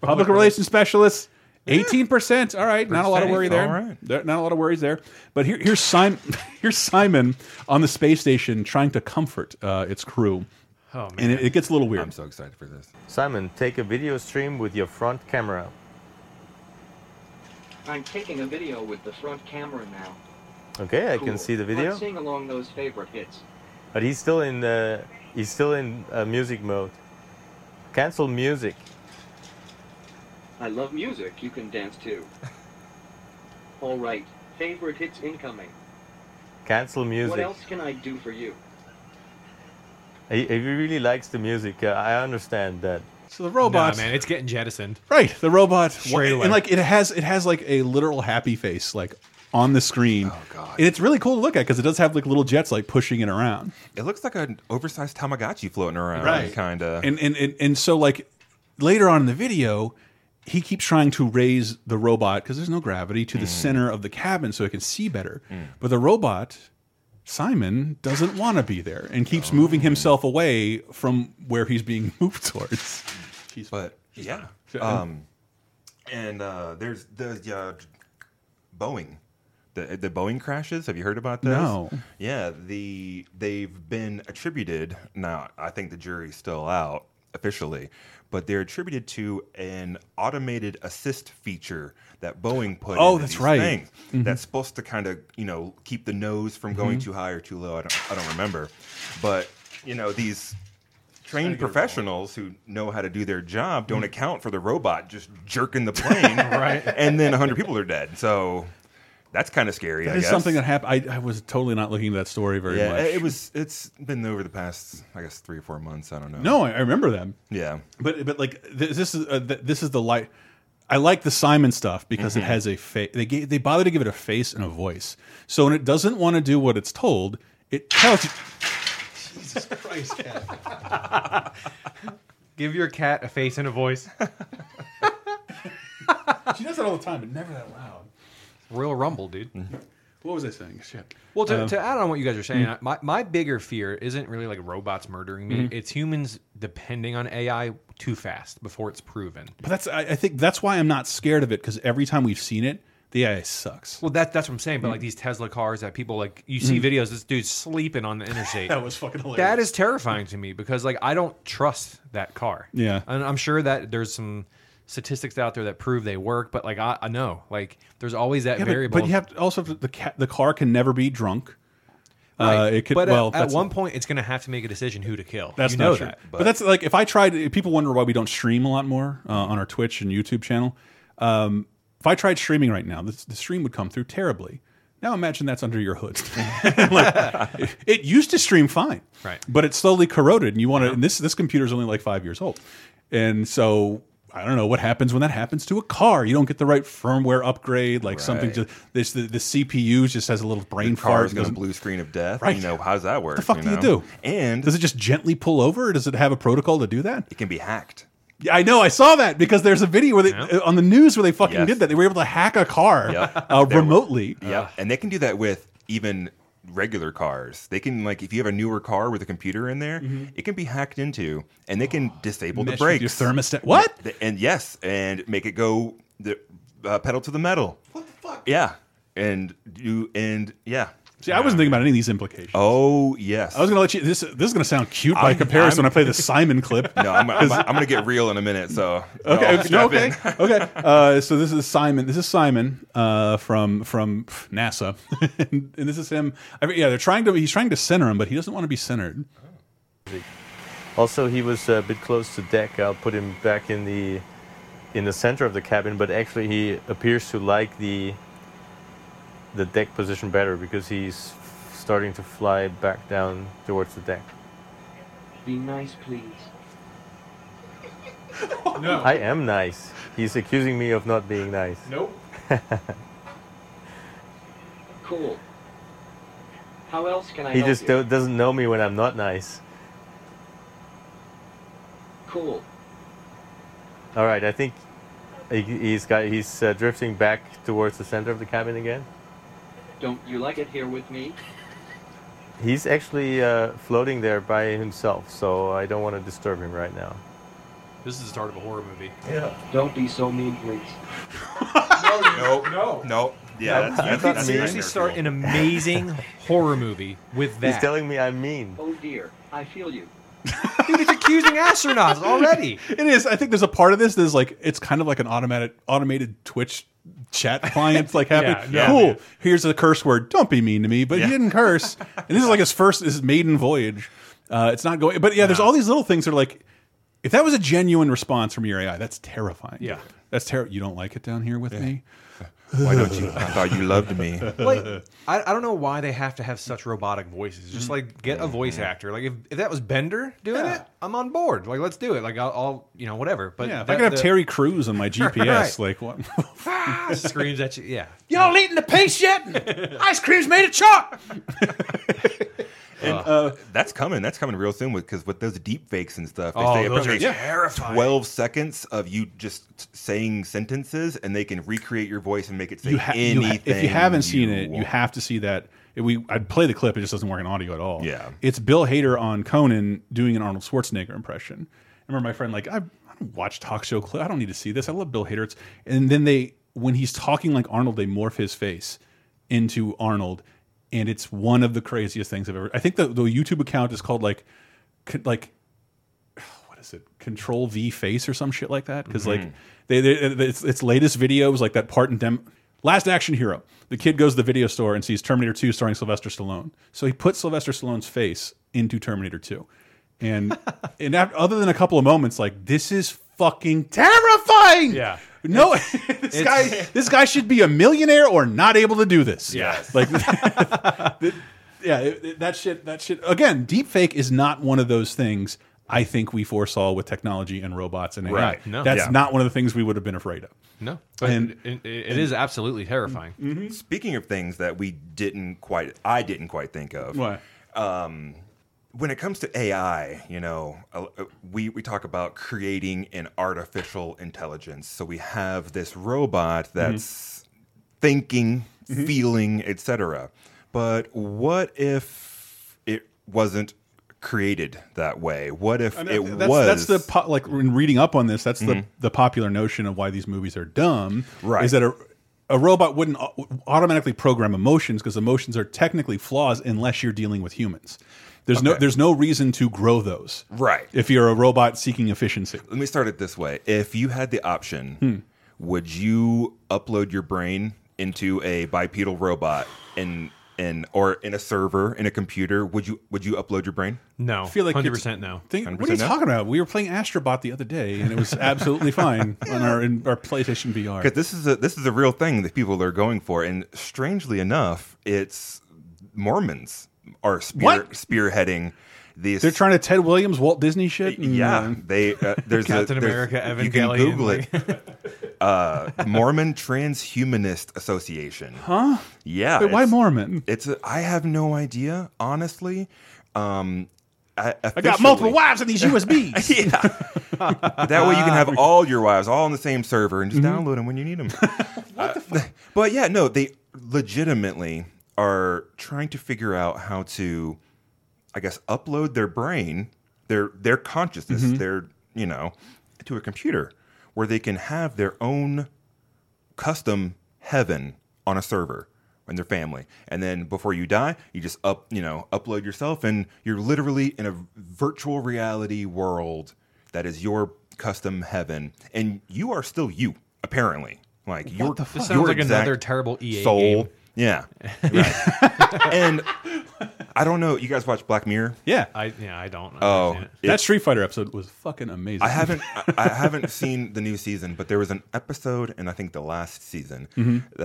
Public relations specialist, eighteen percent. All right, not a lot of worry there. All right. There- Not a lot of worries there. But here, here's CIMON. Here's CIMON on the space station trying to comfort uh, its crew. Oh, and it, it gets a little weird. I'm so excited for this. CIMON, take a video stream with your front camera. I'm taking a video with the front camera now. Okay, I can see the video. Let's sing along those favorite hits. But he's still in uh, he's still in uh, music mode. Cancel music. I love music. You can dance too. All right. Favorite hits incoming. Cancel music. What else can I do for you? He, if he really likes the music. Uh, I understand that. So the robot, Nah, man, it's getting jettisoned. right? The robot, Straight away. and like it has it has like a literal happy face like on the screen. Oh God. And it's really cool to look at because it does have like little jets like pushing it around. It looks like an oversized Tamagotchi floating around, Right. kind of. And, and and and so like later on in the video, he keeps trying to raise the robot because there's no gravity to the center of the cabin so it can see better. But the robot, CIMON, doesn't want to be there and keeps moving himself away from where he's being moved towards. but yeah, um, and uh, there's the uh, Boeing, the the Boeing crashes. Have you heard about this? No. Yeah, the they've been attributed. Now I think the jury's still out officially, but they're attributed to an automated assist feature that Boeing put. Oh, into that's these right. things. Mhm. That's supposed to kind of you know keep the nose from going Mhm. too high or too low. I don't I don't remember, but you know these trained professionals who know how to do their job don't account for the robot just jerking the plane, Right. And then hundred people are dead. So that's kind of scary. That I is guess. something that happened. I, I was totally not looking at that story very yeah, much. it was. It's been over the past, I guess, three or four months. I don't know. No, I I remember them. Yeah. but but like this is uh, this is the light. I like the CIMON stuff because it Mhm. has a face. They gave, they bother to give it a face and a voice. So when it doesn't want to do what it's told, it tells you. Jesus Christ, cat! Give your cat a face and a voice. she does that all the time, but never that loud. Real rumble, dude. What was I saying? Shit. Well, to, Um, to add on what you guys are saying, mm. my, my bigger fear isn't really like robots murdering me. Mhm. It's humans depending on AI too fast before it's proven. But that's I, I think that's why I'm not scared of it because every time we've seen it, the AI sucks. Well, that, that's what I'm saying. But like these Tesla cars that people like, you see videos, this dude's sleeping on the interstate. That was fucking hilarious. That is terrifying to me because like I don't trust that car. Yeah. and I'm sure that there's some statistics out there that prove they work, but like I, I know, like there's always that Yeah, but, variable. but you have to also the ca the car can never be drunk. Right. Uh, it could but well at, at one point, it's going to have to make a decision who to kill. That's you not know true. that. But, that's like if I tried. People wonder why we don't stream a lot more uh, on our Twitch and YouTube channel. Um, if I tried streaming right now, the, the stream would come through terribly. Now imagine that's under your hood. like, it, it used to stream fine, Right. But it's slowly corroded, and you want to. And this this computer is only like five years old, and so. I don't know what happens when that happens to a car. You don't get the right firmware upgrade, like something. Just this, the, the CPU just has a little brain Your car fart. is going to doesn't- blue screen of death. Right. You know, how's that work? What the fuck do you do? And does it just gently pull over, or does it have a protocol to do that? It can be hacked. Yeah, I know. I saw that because there's a video where they uh, on the news where they fucking Yes. did that. They were able to hack a car Yep. uh, remotely. Yeah, and they can do that with even regular cars. They can like if you have a newer car with a computer in there, Mhm. it can be hacked into, and they can disable the brakes, your thermostat. What? And yes, and make it go the uh, pedal to the metal. What the fuck? Yeah, and you and yeah. See, I wasn't thinking about any of these implications. Oh yes, I was going to let you. This this is going to sound cute by I'm- comparison when I I'm- play the CIMON clip. No, I'm, I'm, 'Cause- I'm going to get real in a minute. So Okay, y'all okay, no, okay, okay. Uh, so this is CIMON. This is CIMON uh, from from NASA, and, and this is him. I mean, yeah, they're trying to. He's trying to center him, but he doesn't want to be centered. Also, he was a bit close to deck. I'll put him back in the in the center of the cabin, but actually he appears to like the the deck position better because he's starting to fly back down towards the deck. Be nice, please. No. I am nice. He's accusing me of not being nice. Nope. Cool. How else can I he help just you? do- doesn't know me when I'm not nice. Cool. All right, I think he, he's got he's uh, drifting back towards the center of the cabin again. Don't you like it here with me? He's actually uh, floating there by himself, so I don't want to disturb him right now. This is the start of a horror movie. Yeah. Don't be so mean, please. no, No. no. Yeah. you that's, that's, could that's seriously start an amazing horror movie with that. He's telling me I'm mean. Oh dear, I feel you. Dude, he's accusing astronauts already. It is. I think there's a part of this that's like it's kind of like an automated automated Twitch chat clients like happening. Yeah, no, cool. man. Here's a curse word. Don't be mean to me, but Yeah. he didn't curse. and this is like his first his maiden voyage. Uh, it's not going. But yeah, there's all these little things that are like, if that was a genuine response from your AI, that's terrifying. Yeah. that's terrible. You don't like it down here with me. Why don't you? I thought you loved me. like I, I don't know why they have to have such robotic voices. Just like get a voice actor. Like if, if that was Bender doing Yeah. it, I'm on board. Like let's do it. Like I'll, I'll you know whatever. But yeah, if that- I could have the- Terry Crews on my GPS, Right. like what? Ah, screams at you. Yeah. Y'all eating the paste yet? Ice cream's made of chalk. And uh, that's coming. That's coming real soon because with those deep fakes and stuff, they Oh, say those are terrifying. twelve seconds of you just saying sentences, and they can recreate your voice and make it say you ha- you anything. ha- if you haven't seen it, you have to see that. If we I'd play the clip; it just doesn't work in audio at all. Yeah. it's Bill Hader on Conan doing an Arnold Schwarzenegger impression. I remember my friend like I, I don't watch talk show clip. I don't need to see this. I love Bill Hader. It's, and then they when he's talking like Arnold, they morph his face into Arnold, and it's one of the craziest things I've ever. I think the the YouTube account is called like like what is it? Control v face or some shit like that? Because like mm-hmm. they, they it's, its latest video was like that part in dem last action hero. The kid goes to the video store and sees terminator 2 starring sylvester stallone. So he put sylvester stallone's face into terminator 2 and and af- other than a couple of moments like this is fucking terrifying Yeah. no this guy this guy should be a millionaire or not able to do this Yeah, like yeah, it, it- that shit. That shit. Again, deep fake is not one of those things I think we foresaw with technology and robots and AI. Right. No. That's Yeah. not one of the things we would have been afraid of. No. But And- it, it- it is absolutely terrifying. Speaking of things that we didn't quite, I didn't quite think of. What? Um, when it comes to AI, you know, uh, we we talk about creating an artificial intelligence. So we have this robot mm-hmm. that's thinking, mm-hmm. feeling, etc. But what if it wasn't created that way? What if And it that's, was? That's the po like in reading up on this. That's the mm-hmm. the popular notion of why these movies are dumb. Right. Is that a a robot wouldn't automatically program emotions because emotions are technically flaws unless you're dealing with humans. There's no there's no reason to grow those. Right. If you're a robot seeking efficiency. Let me start it this way. If you had the option, Hmm. would you upload your brain into a bipedal robot and in or in a server in a computer? Would you would you upload your brain? No. I feel like 100% no. Think, what are you no? talking about? We were playing Astrobot the other day, and it was absolutely fine on our in our PlayStation VR. Because this is a this is a real thing that people are going for, and strangely enough, it's Mormons are spear, spearheading these. They're trying to Ted Williams, Walt Disney shit. Yeah, uh, they uh, there's Captain a, there's, America, You can Evangelion, Google it. uh, Mormon Transhumanist Association. huh? Yeah, Wait, why it's- Mormon? It's a, I have no idea, honestly. Um, I, I got multiple wives in these USBs. yeah. that way you can have all your wives all on the same server and just Mm-hmm. download them when you need them. what the fuck? but yeah, no, they legitimately are trying to figure out how to, I guess, upload their brain, their their consciousness, Mm-hmm. their you know, to a computer where they can have their own custom heaven on a server and their family. And then before you die, you just up, you know, upload yourself and you're literally in a virtual reality world that is your custom heaven and you are still you apparently. Like your This your sounds like exact another terrible EA soul. game. Yeah. Right. and I don't know. You guys watch Black Mirror? Yeah. I yeah, I don't. Oh, it. that Street Fighter episode was fucking amazing. I haven't I, haven't seen the new season, but there was an episode in I think the last season. Mhm. Uh,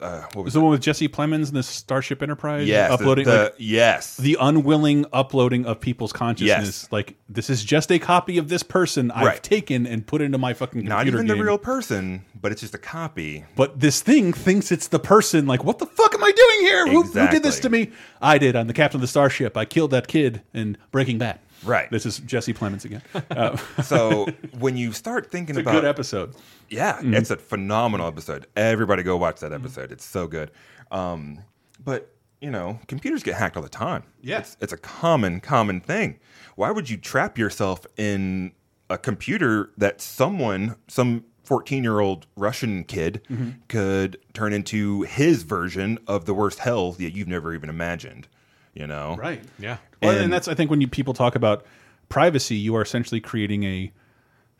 uh, what was was the one with Jesse Plemons and the Starship Enterprise Yes, the- uploading the- like, yes. the unwilling uploading of people's consciousness like this is just a copy of this person I've Right. taken and put into my fucking computer Not even game. the real person, but it's just a copy. but this thing thinks it's the person like what the fuck am I doing here who, who did this to me I did I'm the captain of the starship I killed that kid in Breaking Bad Right. this is Jesse Plemons again uh, So when you start thinking It's a about good episode. yeah, Mhm. it's a phenomenal episode. Everybody go watch that episode. It's so good. Um, but you know, computers get hacked all the time. Yeah. it's, it's a common common thing. Why would you trap yourself in a computer that someone, some 14 year old Russian kid, Mhm. could turn into his version of the worst hell that you've never even imagined? You know, Right. Yeah. Well, and, And- that's I think when you people talk about privacy, you are essentially creating a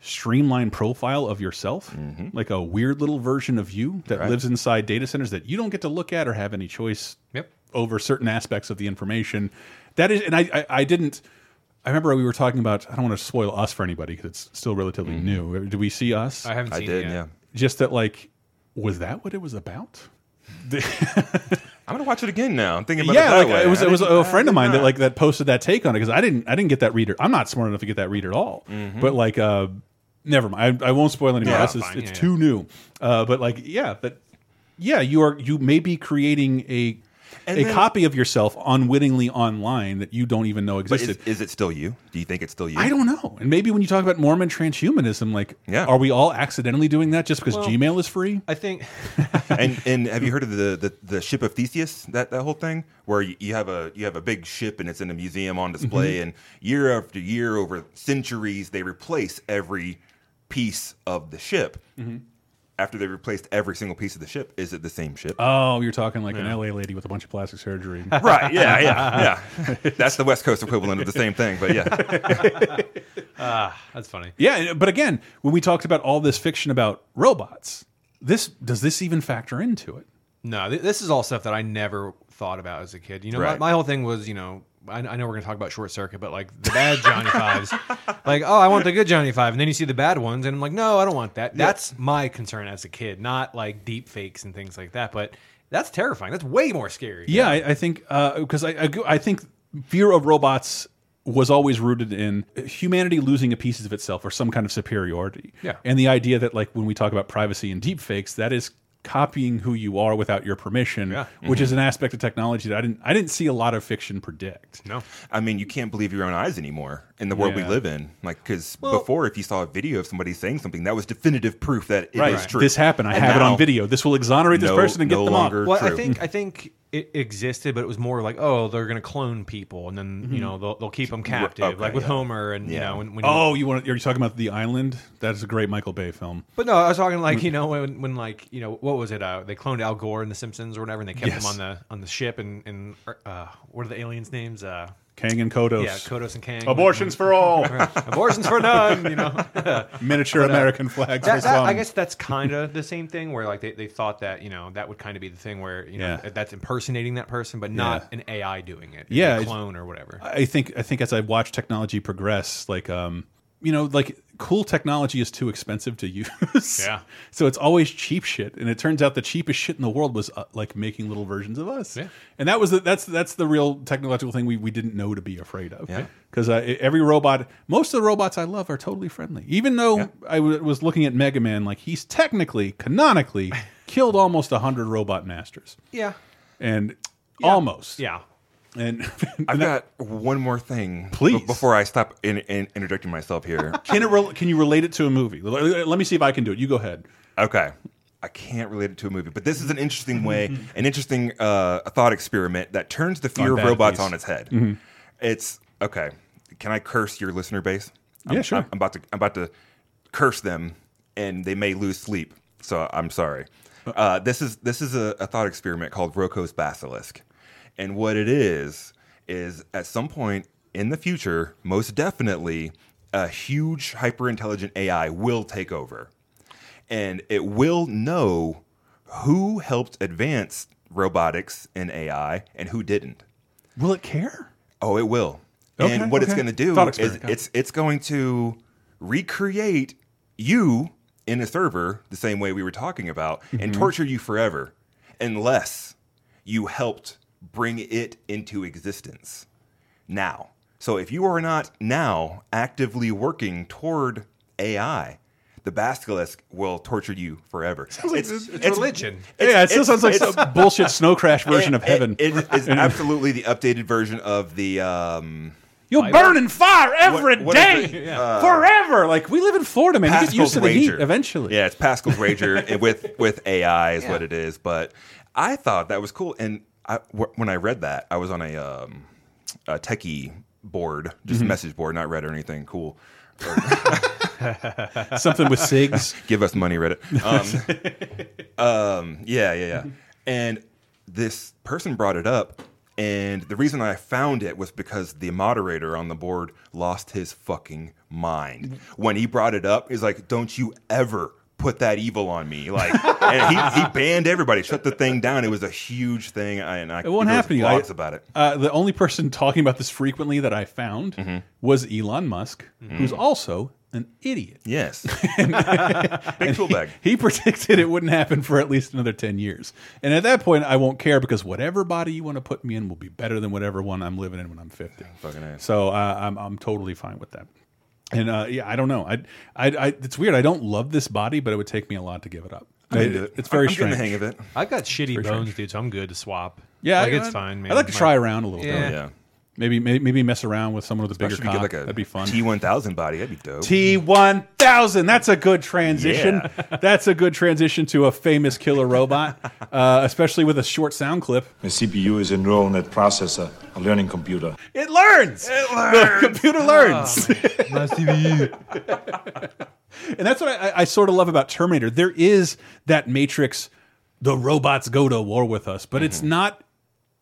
streamlined profile of yourself, like a weird little version of you that Right. lives inside data centers that you don't get to look at or have any choice Yep. over certain aspects of the information. That is, and I, I, I didn't. I remember we were talking about. I don't want to spoil us for anybody because it's still relatively new. Do we see us? I haven't I did, it yet. yeah. Just that, like, was that what it was about? I'm gonna watch it again now. I'm thinking about yeah, it that like way. it was I it was didn't- friend of did mine that like that posted that take on it because I didn't I didn't get that reader. I'm not smart enough to get that read at all. Mhm. But like, uh, never mind. I, I won't spoil anymore. Yeah, This it's yeah, too new. Uh, but like, yeah, that yeah, you are you may be creating a And a then- copy of yourself unwittingly online that you don't even know But existed. is, is it still you? Do you think it's still you? I don't know. And maybe when you talk about Mormon transhumanism, like, Yeah. are we all accidentally doing that just because Well, Gmail is free? I think and and have you heard of the, the the ship of Theseus? That that whole thing where you, you have a you have a big ship and it's in a museum on display, Mm-hmm. and year after year, over centuries, they replace every piece of the ship. Mm-hmm. After they replaced every single piece of the ship, is it the same ship? Oh, you're talking like an LA lady with a bunch of plastic surgery. right? Yeah, yeah, yeah. That's the West Coast equivalent of the same thing, but yeah. ah, that's funny. Yeah, but again, when we talked about all this fiction about robots, this does this even factor into it? No, th this is all stuff that I never thought about as a kid. You know, Right. my, my whole thing was, you know, I, I know we're going to talk about Short Circuit, but like the bad Johnny Fives, like, oh, I want the good Johnny Five, and then you see the bad ones, and I'm like, no, I don't want that. That's my concern as a kid, not like deep fakes and things like that. But that's terrifying. That's way more scary. Yeah, I, I think uh, because I, I I think fear of robots was always rooted in humanity losing a piece of itself or some kind of superiority. Yeah. and the idea that like when we talk about privacy and deep fakes, that is copying who you are without your permission, Yeah. which is mm-hmm. an aspect of technology that I didn't I didn't see a lot of fiction predict. No. I mean, you can't believe your own eyes anymore in the world we live in. Like, because Well- before, if you saw a video of somebody saying something, that was definitive proof that it is Right. true. This happened. I And have it on video. This will exonerate this No- person and get no them longer off. Well, I think I think it existed, but it was more like, oh, they're going to clone people, and then Mm-hmm. you know they'll, they'll keep them captive, okay, like with yeah. Homer, and you Yeah. know when, when you- Oh, you want? Are You're talking about the island? That's a great Michael Bay film. But no, I was talking like you know when, when like you know what was it? Uh, they cloned Al Gore in The Simpsons or whatever, and they kept Yes. him on the on the ship and and uh, what are the aliens' names? Uh, Kang and Kodos. yeah, Kodos and Kang. Abortions for all. Abortions for none. You know, Miniature But, uh, American flags that- that- I guess that's kind of the same thing where like they, they thought that you know that would kind of be the thing where you know Yeah. that's impersonating that person, but not Yeah. an AI doing it. Yeah, clone or whatever. I think I think as I watch technology progress, like um, you know, like cool technology is too expensive to use. Yeah. So it's always cheap shit, and it turns out the cheapest shit in the world was uh, like making little versions of us. Yeah. And that was the, that's that's the real technological thing we we didn't know to be afraid of. Yeah. Because uh, every robot, most of the robots I love are totally friendly. Even though I w was looking at Mega Man, like he's technically, canonically, killed almost hundred robot masters, yeah, and almost. yeah. And I've got one more thing, Please. before I stop in, in, interjecting myself here. Can it? Can you relate it to a movie? Let me see if I can do it. You go ahead. Okay. I can't relate it to a movie, but this is an interesting way, an interesting uh, thought experiment that turns the fear of robots piece. on its head. Mhm. It's okay. Can I curse your listener base? I'm, Yeah, sure. I'm, I'm about to. I'm about to curse them, and they may lose sleep. So I'm sorry. Uh, this is this is a, a thought experiment called Roko's basilisk, and what it is is at some point in the future, most definitely, a huge hyper intelligent AI will take over and it will know who helped advance robotics and AI and who didn't. Will it care? Oh, it will. Okay, and what it's going to do is experiment, got it. it's it's going to recreate you in a server the same way we were talking about and Mhm. torture you forever unless you helped bring it into existence now. So if you are not now actively working toward AI, the basilisk will torture you forever. like it's- it's religion. Yeah, it still sounds like some bullshit Snow Crash version of heaven. It, it is absolutely the updated version of the. Um, You'll burn in fire every day, What- what is it? Uh, forever. Like we live in Florida, man. You get used to the heat eventually. Yeah, it's Pascal's Wager and with with AI is Yeah. what it is. But I thought that was cool, and I, when I read that, I was on a um, a techie board, just Mhm. a message board, not Reddit or anything cool. Something with SIGs. Give us money, Reddit. Um, um, yeah, yeah, yeah. And this person brought it up, and the reason I found it was because the moderator on the board lost his fucking mind when he brought it up. He's like, "Don't you ever." Put that evil on me, like, and he, he banned everybody, shut the thing down. It was a huge thing, I- and I It won't happen. to you. I- about it. Uh, the only person talking about this frequently that I found Mm-hmm. was Elon Musk, who's also an idiot. Yes, and, big and tool he- bag. He, predicted it wouldn't happen for at least another ten years, and at that point, I won't care because whatever body you want to put me in will be better than whatever one I'm living in when I'm fifty. Fucking nice. So uh, I'm I'm totally fine with that. And uh, yeah, I don't know. I, I, I, it's weird. I don't love this body, but it would take me a lot to give it up. I'm It- it. it's very I'm getting the strange. hang of it. I've got shitty bones, strange. dude, so I'm good to swap. Yeah, like I- it's I'd- fine, man. I'd like to My- try around a little Yeah. bit. Yeah. Maybe, maybe maybe mess around with someone with a bigger Especially if cock. like a That'd be fun. T1000 body. That'd be dope. T one thousand. That's a good transition. That's a good transition to a famous killer robot, uh, especially with a short sound clip. The CPU is a neural net processor, a learning computer. It learns. It learns. The computer learns. My CPU. and that's what I, I sort of love about Terminator. There is that Matrix. The robots go to war with us, but it's not.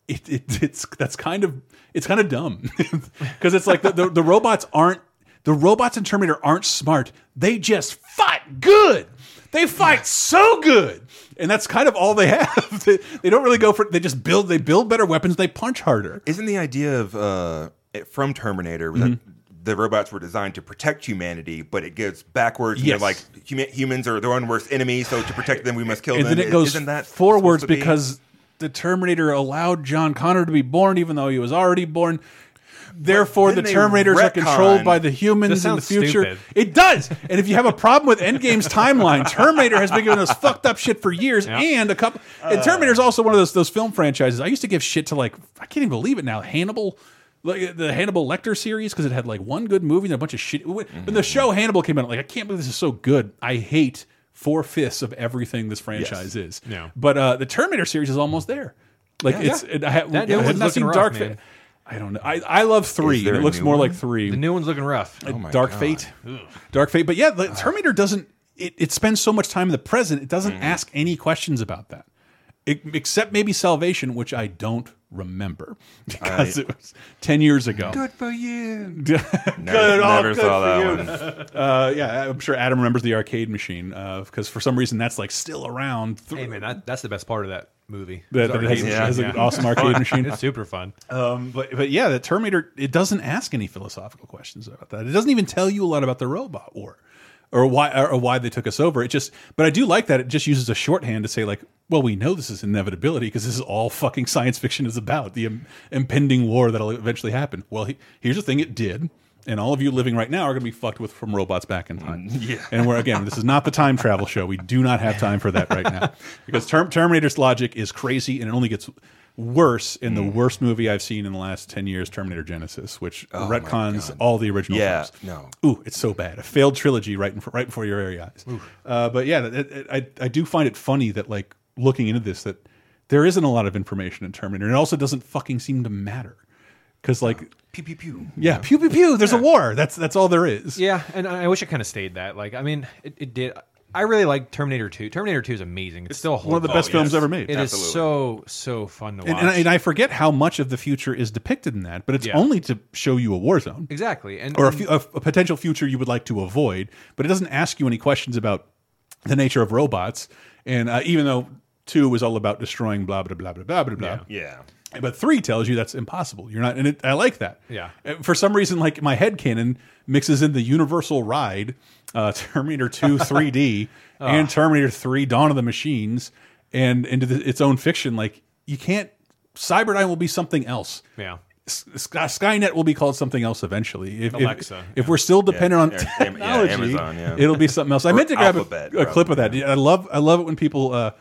It, it, it's that's kind of it's kind of dumb because it's like the, the the robots aren't the robots in Terminator aren't smart. They just fight good. They fight so good, and that's kind of all they have. they, they don't really go for. They just build. They build better weapons. They punch harder. Isn't the idea of uh, from Terminator that the robots were designed to protect humanity, but it goes backwards? Yes. And like huma- humans are their own worst enemy, so to protect them, we must kill and them. then it goes Isn't that forwards because the Terminator allowed John Connor to be born, even though he was already born. Therefore, the Terminators are controlled by the humans in the future. stupid. It does. And if you have a problem with Endgame's timeline, Terminator has been giving us fucked up shit for years. And a couple. and Terminator's also one of those those film franchises. I used to give shit to like I can't even believe it now. Hannibal. Like the Hannibal Lecter series because it had like one good movie and a bunch of shit. When when the show Hannibal came out, like I can't believe this is so good. I hate four fifths of everything this franchise is. Yeah. But uh, the Terminator series is almost there. Like Yeah. it's it, I, ha- That I have not looking seen rough, Dark. Fate. I don't know. I, I love three. It looks more one? like three. The new one's looking rough. Oh my Dark God. Fate. Dark Fate. But yeah, the Terminator doesn't. It, it spends so much time in the present. It doesn't Mm-hmm. ask any questions about that, except maybe Salvation, which I don't remember because I- it was ten years ago. Good for you. Good. Never- oh, never good saw for that you. one. Uh, yeah, I'm sure Adam remembers the arcade machine because for some reason that's like still around. Hey man, that, that's the best part of that movie. That- The that arcade has- machine, has an awesome arcade machine. It's super fun. Um, but but yeah, the Terminator it doesn't ask any philosophical questions about that. It doesn't even tell you a lot about the robot war or why or why they took us over. It just but I do like that it just uses a shorthand to say like, well, we know this is inevitability because this is all fucking science fiction is about the Im impending war that'll eventually happen. Well, he, here's the thing: it did. And all of you living right now are going to be fucked with from robots back in time. Mm, yeah. And we're again, this is not the time travel show. We do not have time for that right now because Term Terminator's logic is crazy, and it only gets worse in the worst movie I've seen in the last ten years, Terminator Genisys, which Mm. Oh retcons all the original Yeah, films. no. Ooh, it's so bad. A failed trilogy right in, right before your very eyes. Uh, but yeah, it, it, I I do find it funny that like looking into this that there isn't a lot of information in Terminator, and it also doesn't fucking seem to matter because like Pew pew pew. yeah, pew pew pew. There's a war. That's that's all there is. Yeah, and I I wish it kind of stayed that. Like, I mean, it, it did. I really like Terminator 2. Terminator 2 is amazing. It's still a one of the best films ever made. It is Absolutely. so so fun to watch. And, and, I, and I forget how much of the future is depicted in that, but it's Yeah. only to show you a war zone. exactly, and or a, a, a potential future you would like to avoid, but it doesn't ask you any questions about the nature of robots. And uh, even though Two was all about destroying blah blah blah blah blah blah blah. Yeah. But three tells you that's impossible. You're not, and it, I like that. Yeah. For some reason, like my head canon mixes in the Universal ride, uh, Terminator 2 3D, and Oh. Terminator 3 Dawn of the Machines, and into the, its own fiction. Like you can't. Cyberdyne will be something else. Yeah. S- Sky, Skynet will be called something else eventually. If, if- Alexa, if, we're still dependent Yeah, on yeah, yeah, technology, Amazon, yeah. it'll be something else. I meant to grab a, Alphabet, a clip of that. probably, I love I love it when people uh, sh-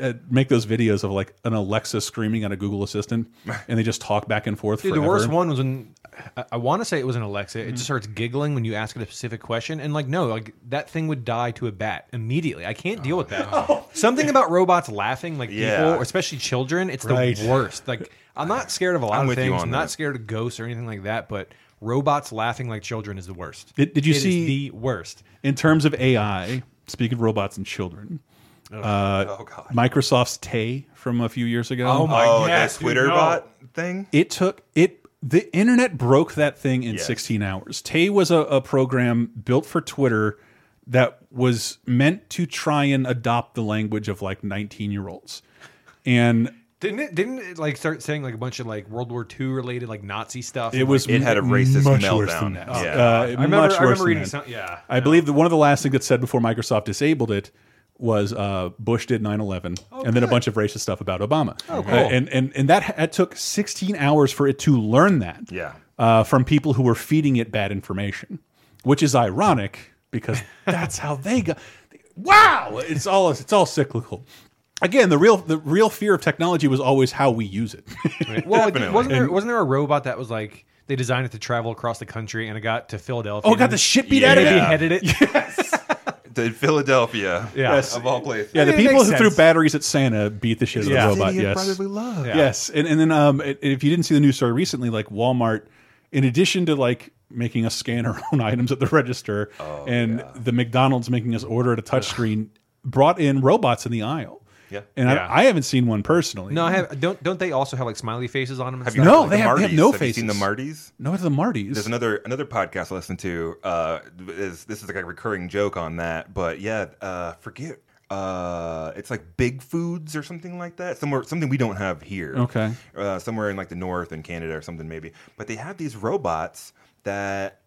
uh, make those videos of like an Alexa screaming at a Google Assistant, and they just talk back and forth. Dude, the worst one was when I, I want to say it was an Alexa. It Mm-hmm. just starts giggling when you ask it a specific question, and like, no, like that thing would die to a bat immediately. I can't deal with that. Something about robots laughing, like Yeah. people, or especially children, it's Right. the worst. Like, I'm not scared of a lot I'm of with you things. I'm not scared of ghosts or anything like that, but robots laughing like children is the worst. Did, did you It is see the worst? in terms of AI? Speaking of robots and children, uh, Oh, God. Microsoft's Tay from a few years ago. Oh, my Oh, God, that dude, Twitter no. bot thing. It took it. The internet broke that thing in Yes. 16 hours. Tay was a, a program built for Twitter that was meant to try and adopt the language of like 19 year olds, and Didn't it? Didn't it like start saying like a bunch of like World War II related like Nazi stuff? It was like, It had a racist much worse meltdown. than that. Yeah. Uh, I remember. much I worse remember than reading that. some. Yeah, I believe that one of the last things that said before Microsoft disabled it was uh, Bush did 9/11, and then a bunch of racist stuff about Obama. Oh, cool. and and and that it took 16 hours for it to learn that. Yeah. Uh, from people who were feeding it bad information, which is ironic because that's how they got. Wow, it's all it's all cyclical. Again, the real the real fear of technology was always how we use it. Well, Definitely. wasn't there wasn't there a robot that was like they designed it to travel across the country and it got to Philadelphia? oh, and got the shit beat Yeah. out of Maybe it. headed it. To Philadelphia. Yeah. Yes. Of all places. Yeah, the people makes who threw batteries at Santa beat the shit out Yeah. of the robot. City Yes, brotherly love. Yeah. yes, and and then um, if you didn't see the news story recently, like Walmart, in addition to like making us scan our own items at the register, Oh, and the McDonald's making us order at a touchscreen, brought in robots in the aisle. Yeah. and Yeah. I, I haven't seen one personally. No, I have. Don't don't they also have like smiley faces on them? Have you No, like they the have- they have no Have you seen the faces. Martys? no, it's the Martys. There's another another podcast I listen to. Uh, is this is like a recurring joke on that? But yeah, uh, forget. Uh, it's like Big Foods or something like that. Somewhere, something we don't have here. Okay. Uh, somewhere in like the north in Canada or something maybe. But they have these robots that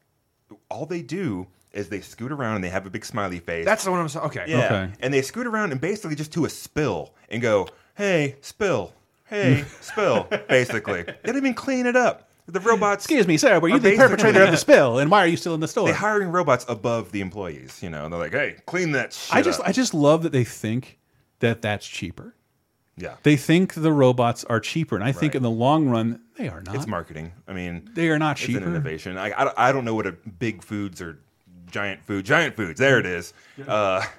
all they do is they scoot around and they have a big smiley face. That's the one I'm saying. Okay. Yeah. Okay. And they scoot around and basically just do a spill and go, hey, spill. Hey, mm. spill. Basically. They don't even clean it up. The robots. Excuse me, sir, were you are the perpetrator of the spill? And why are you still in the store? They're hiring robots above the employees. You know, And they're like, hey, clean that shit I just up. I just love that they think that that's cheaper. yeah. They think the robots are cheaper, and I think Right. in the long run they are not. It's marketing. I mean, They are not it's cheaper. an innovation. I, I, don't- I don't know what a big foods or giant food, giant foods. There it is. Uh, You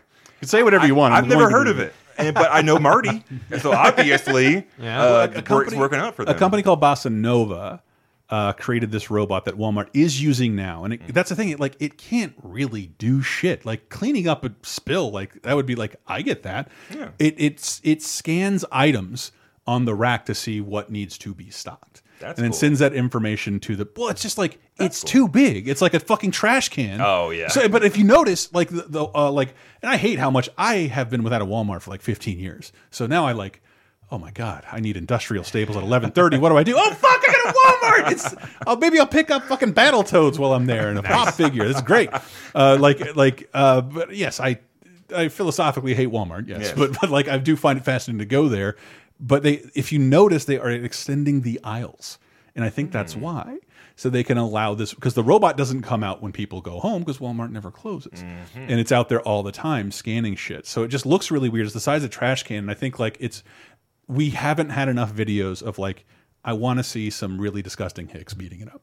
can say whatever you want. I'm I've never heard of it, and, but I know Marty, and so obviously, Yeah. uh, a the- it's working out for them. A company called Bossa Nova uh, created this robot that Walmart is using now, and it, that's the thing. It, like, it can't really do shit. Like cleaning up a spill, like that would be like I get that. Yeah. It it's it scans items on the rack to see what needs to be stocked. That's and then cool. sends that information to the. Well, it's just like it's too big. It's like a fucking trash can. Oh, yeah. So, but if you notice, like the, the uh, like, and I hate how much I have been without a Walmart for like 15 years. So now I like, oh my god, I need industrial staples at 11:30. What do I do? Oh fuck, I got a Walmart. It's oh maybe I'll pick up fucking Battle Toads while I'm there and a pop figure. This is great. Uh, like like, uh, but yes, I I philosophically hate Walmart. Yes, Yes. but but like I do find it fascinating to go there. But they, if you notice, they are extending the aisles, and I think that's Hmm. why. So they can allow this because the robot doesn't come out when people go home because Walmart never closes, Mm-hmm. and it's out there all the time scanning shit. So it just looks really weird. It's the size of a trash can, and I think like it's we haven't had enough videos of like I want to see some really disgusting hicks beating it up.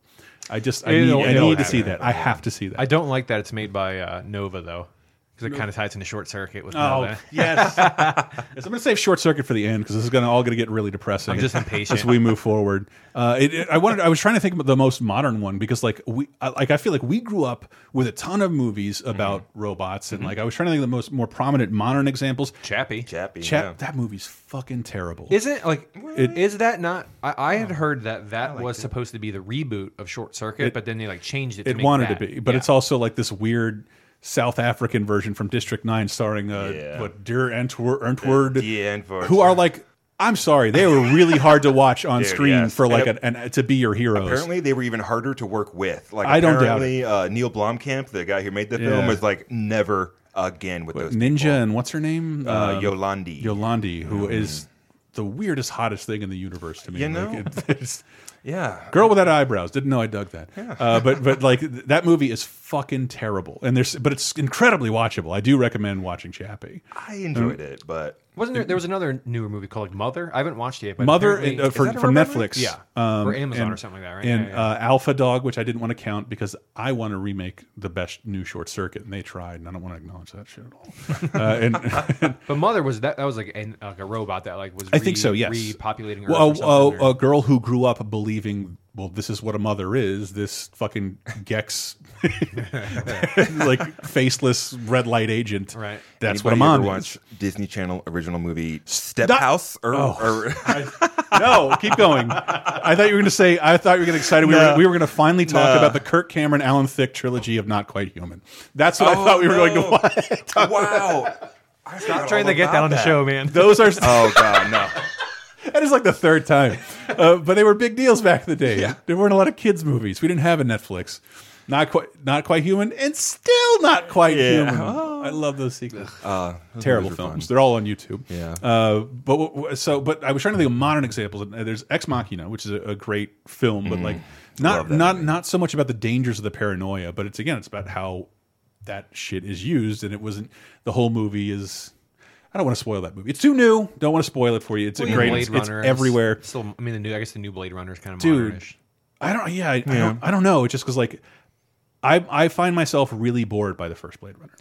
I just I need, I need to see that. I have to see that. I don't like that it's made by uh, Nova though, because it kind of ties into short circuit with Oh Nova. yes. yes, I'm going to save short circuit for the end because this is going to all going to get really depressing. I'm just impatient. as we move forward. Uh, it, it- I wanted. I was trying to think about the most modern one because, like, we, I- like, I feel like we grew up with a ton of movies about robots, and like, I was trying to think of the most more prominent modern examples. Chappie. Chappie. Chap, yeah. that movie's fucking terrible. Isn't like It- is that not? I, I had heard that that was supposed to be the reboot of Short Circuit, It- but then they like changed it. To it make wanted that. to be, but Yeah. it's also like this weird South African version from District Nine, starring uh, Yeah. what Dear Die Antwoord. who are like. I'm sorry, they were really hard to watch on Dude, screen yes. for like And an, an to be your heroes. Apparently, they were even harder to work with. Like, I don't doubt apparently, Uh, Neil Blomkamp, the guy who made the film, Yeah. was like, never again with those. Ninja and what's her name? Uh, Um, Yolandi. Yolandi, who is the weirdest, hottest thing in the universe to me. You Like, know? it- it's- Yeah. girl without eyebrows. Didn't know I dug that. Uh, but but like that movie is fucking terrible, and there's but it's incredibly watchable. I do recommend watching Chappie. I enjoyed it, but Wasn't there? There was another newer movie called Mother. I haven't watched it yet. But Mother uh, for, from? Netflix, yeah, um, or Amazon and- or something like that, right? And Yeah, yeah. Uh, Alpha Dog, which I didn't want to count because I want to remake the best new short circuit, and they tried, and I don't want to acknowledge that shit at all. uh, and, but Mother was that that was like, an, like a robot that like was. I think so. Yes, repopulating. Well, a, or- a girl who grew up believing, well, this is what a mother is. This fucking Gex, like faceless red light agent. Right. That's Anybody what a ever mom watch is. Disney Channel original movie Smart That- House? Or, Oh. or no, keep going. I thought you were going to say. I thought you were getting excited. We were we were going to finally talk No. about the Kirk Cameron Alan Thicke trilogy of Not Quite Human. That's what I thought we were going to oh, no. watch. talk wow. Stop trying to get that on the show, man. Those are oh god, no. That is like the third time. Uh, but they were big deals back in the day. Yeah. There weren't a lot of kids movies. We didn't have a Netflix. Not quite, not quite human, and still not quite Yeah. human. Oh. I love those sequels. Uh, those Terrible films. fun. They're all on YouTube. Yeah. Uh, but so, but I was trying to think of modern examples. Uh, There's Ex Machina, which is a, a great film, but like not Mm. Love that not not so much about the dangers of the paranoia, but it's again, it's about how that shit is used, and it wasn't. The whole movie is. I don't want to spoil that movie. It's too new. Don't want to spoil it for you. It's a Well, yeah, great. Blade It's, it's Runner everywhere. Still, I mean, the new. I guess the new Blade Runner is kind of Dude, modernish. I don't. Yeah, I, I, Yeah. don't, I don't know. It's just because like, I I find myself really bored by the first Blade Runner.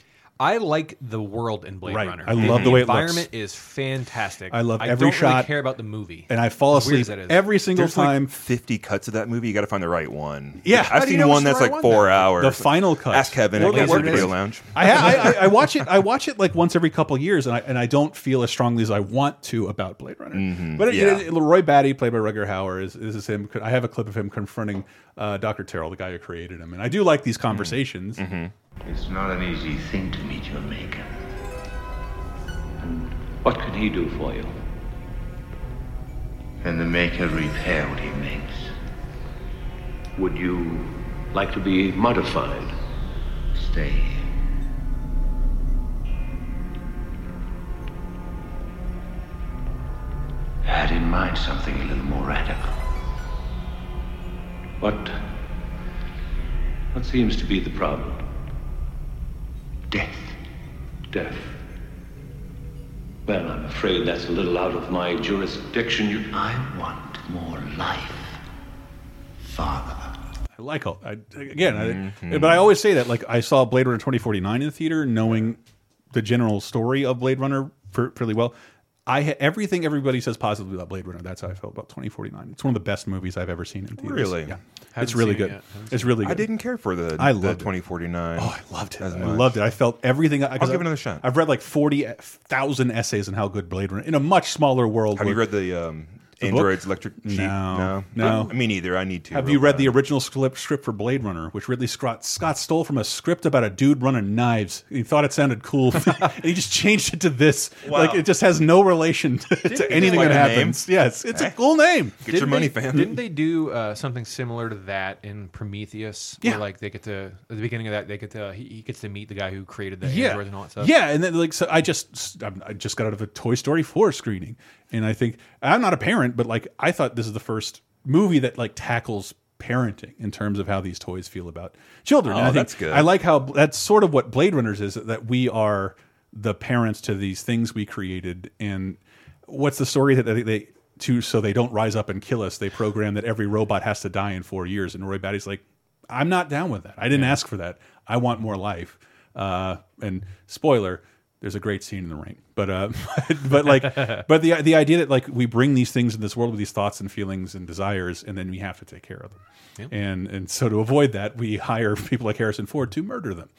I like the world in Blade Right. Runner. I love the way it looks. environment is fantastic. I love I every don't shot. Really care about the movie, And I fall As weird asleep as that is. every single There's like time. 50 cuts of that movie. You got to find the right one. Yeah. How I've do you seen know one which that's the right like one, four though? hours. The final cut. Ask Kevin Well, at what Laser it is. Video Lounge. I, ha- I, I- I watch it. I watch it like once every couple years, and I and I don't feel as strongly as I want to about Blade Runner. Mhm, But it, yeah. it- Roy Batty, played by Rutger Hauer, is this is him. I have a clip of him confronting uh, Doctor Tyrell, the guy who created him, and I do like these Mm. conversations. It's not an easy thing to meet your maker. And what can he do for you? Can the maker repair what he makes? Would you like to be modified? Stay. I had in mind something a little more radical. What. What seems to be the problem? Death. Death. Well, I'm afraid that's a little out of my jurisdiction. You... I want more life. Father. I like all. I, again, I, Mm-hmm. but I always say that. Like I saw Blade Runner twenty forty nine in the theater, knowing the general story of Blade Runner for, fairly well. I ha everything everybody says positively about Blade Runner. That's how I felt about twenty forty nine. It's one of the best movies I've ever seen in theaters. Really? Yeah, Haven't it's really seen it good. It's seen really I didn't care for the, I the loved it. 2049. Oh, I loved it. I much. loved it. I felt everything. I, I'll give it another shot. I've read like forty thousand essays on how good Blade Runner in a much smaller world. Have you read the um, The book? Android's Electric Sheep? No, no, no. Me neither. I need to. Have you read bad. the original script, script for Blade Runner, which Ridley Scott, Scott stole from a script about a dude running knives? He thought it sounded cool, and he just changed it to this. Wow. Like it just has no relation to, to anything like that a name? happens. Yes, it's a cool name. Get Didn't money, they, fam. Didn't they do uh, something similar to that in Prometheus? Yeah. Where, like they get to at the beginning of that, they get to he, he gets to meet the guy who created the Yeah, androids and all that stuff. yeah, and then like so, I just I just got out of a Toy Story four screening, and I think I'm not a parent, but like I thought this is the first movie that like tackles parenting in terms of how these toys feel about children. Oh, and I think, that's good. I like how that's sort of what Blade Runners is that we are the parents to these things we created, and what's the story that they. they to so they don't rise up and kill us. They program that every robot has to die in four years, and Roy Batty's like, I'm not down with that. I didn't ask for that. I want more life. Uh, and spoiler, there's a great scene in the rain. But uh, but like but the the idea that like we bring these things in this world with these thoughts and feelings and desires, and then we have to take care of them. And and so to avoid that, we hire people like Harrison Ford to murder them.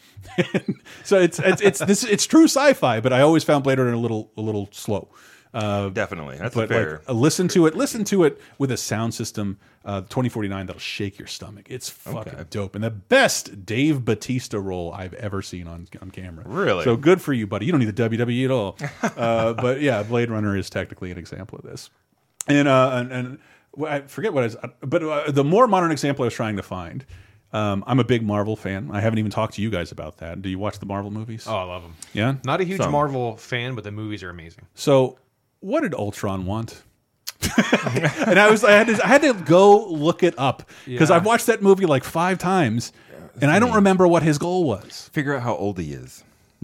so it's it's it's this it's true sci-fi, but I always found Blade Runner a little a little slow. Uh, Definitely. That's but fair. Like, uh, listen to it. Listen to it with a sound system, uh, 2049 that'll shake your stomach. It's fucking Okay. dope and the best Dave Batista role I've ever seen on on camera. Really? So good for you, buddy. You don't need the WWE at all. uh, but yeah, Blade Runner is technically an example of this. And uh, and, and I forget what I was, but uh, the more modern example I was trying to find. Um, I'm a big Marvel fan. I haven't even talked to you guys about that. Do you watch the Marvel movies? Oh, I love them. Yeah, Not a huge Some. Marvel fan, but the movies are amazing. So, what did Ultron want? and I was I had to I had to go look it up because Yeah. I've watched that movie like five times, and I don't remember what his goal was. Figure out how old he is.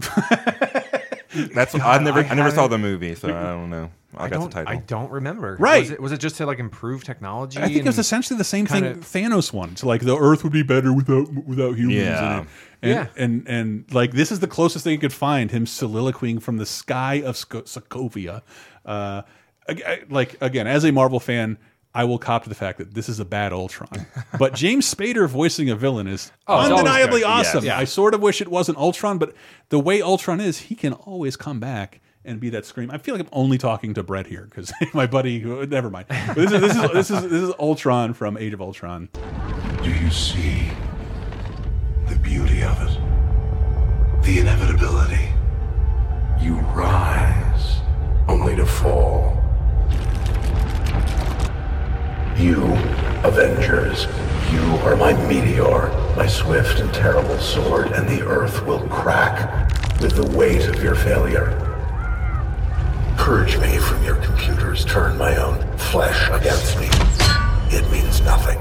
That's I never I, never saw haven't- the movie, so I don't know. I, I got don't. the title. I don't remember. Right. Was it, was it just to like improve technology? I think it was essentially the same kinda- thing Thanos wanted. To like the Earth would be better without without humans. Yeah. in it. And, Yeah. and and like this is the closest thing you could find him soliloquying from the sky of Sco Sokovia. Uh, like again, as a Marvel fan, I will cop to the fact that this is a bad Ultron. but James Spader voicing a villain is Oh, undeniably good. awesome. Yes. I sort of wish it wasn't Ultron, but the way Ultron is, he can always come back. And be that scream. I feel like I'm only talking to Brett here because my buddy. who- Never mind. But this is this is this is this is Ultron from Age of Ultron. Do you see the beauty of it? The inevitability. You rise only to fall. You, Avengers, you are my meteor, my swift and terrible sword, and the earth will crack with the weight of your failure. Purge me from your computers, turn my own flesh against me. It means nothing.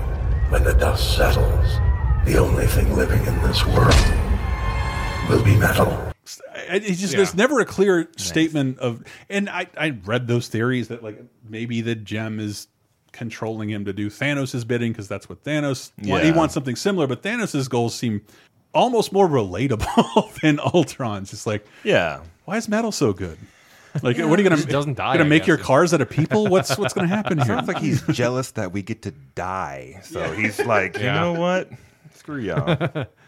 When the dust settles, the only thing living in this world will be metal. I- It's just there's never a clear statement of, and I I read those theories that like maybe the gem is controlling him to do Thanos' bidding because that's what Thanos want. He wants something similar, but Thanos' goals seem almost more relatable than Ultron's. It's like, Yeah. why is metal so good? Like, what are you gonna doesn't die, Gonna I make your cars out of people? What's what's gonna happen here? Sounds like he's jealous that we get to die. So Yeah. he's like, you know what? Screw y'all.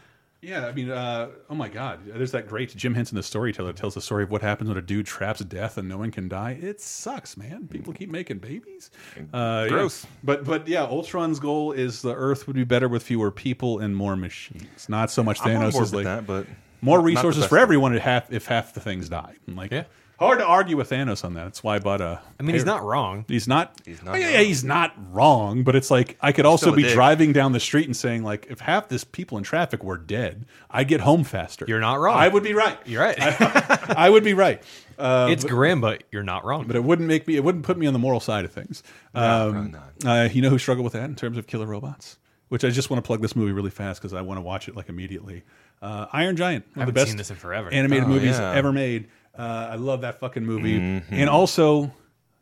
Yeah, I mean, uh, oh my God, there's that great Jim Henson, the storyteller, tells the story of what happens when a dude traps death and no one can die. It sucks, man. People keep making babies. Uh, yeah. Gross. But but yeah, Ultron's goal is the Earth would be better with fewer people and more machines. Not so much I'm on Thanos board is with like that, but more not resources best for everyone if half if half the things die. And like Yeah. Hard to argue with Thanos on that. That's why I bought a. I mean, he's not wrong. He's not. He's not oh, yeah, wrong. he's not wrong. But it's like I could also be dick. driving down the street and saying like, if half this people in traffic were dead, I'd get home faster. You're not wrong. I would be right. You're right. I would be right. Uh, it's but, grim, but you're not wrong. but it wouldn't make me. It wouldn't put me on the moral side of things. Um, uh, you know who struggled with that in terms of killer robots? Which I just want to plug this movie really fast because I want to watch it like immediately. Uh, Iron Giant, one of the best seen this in forever. animated Oh, movies yeah. ever made. Uh, I love that fucking movie. Mm-hmm. And also,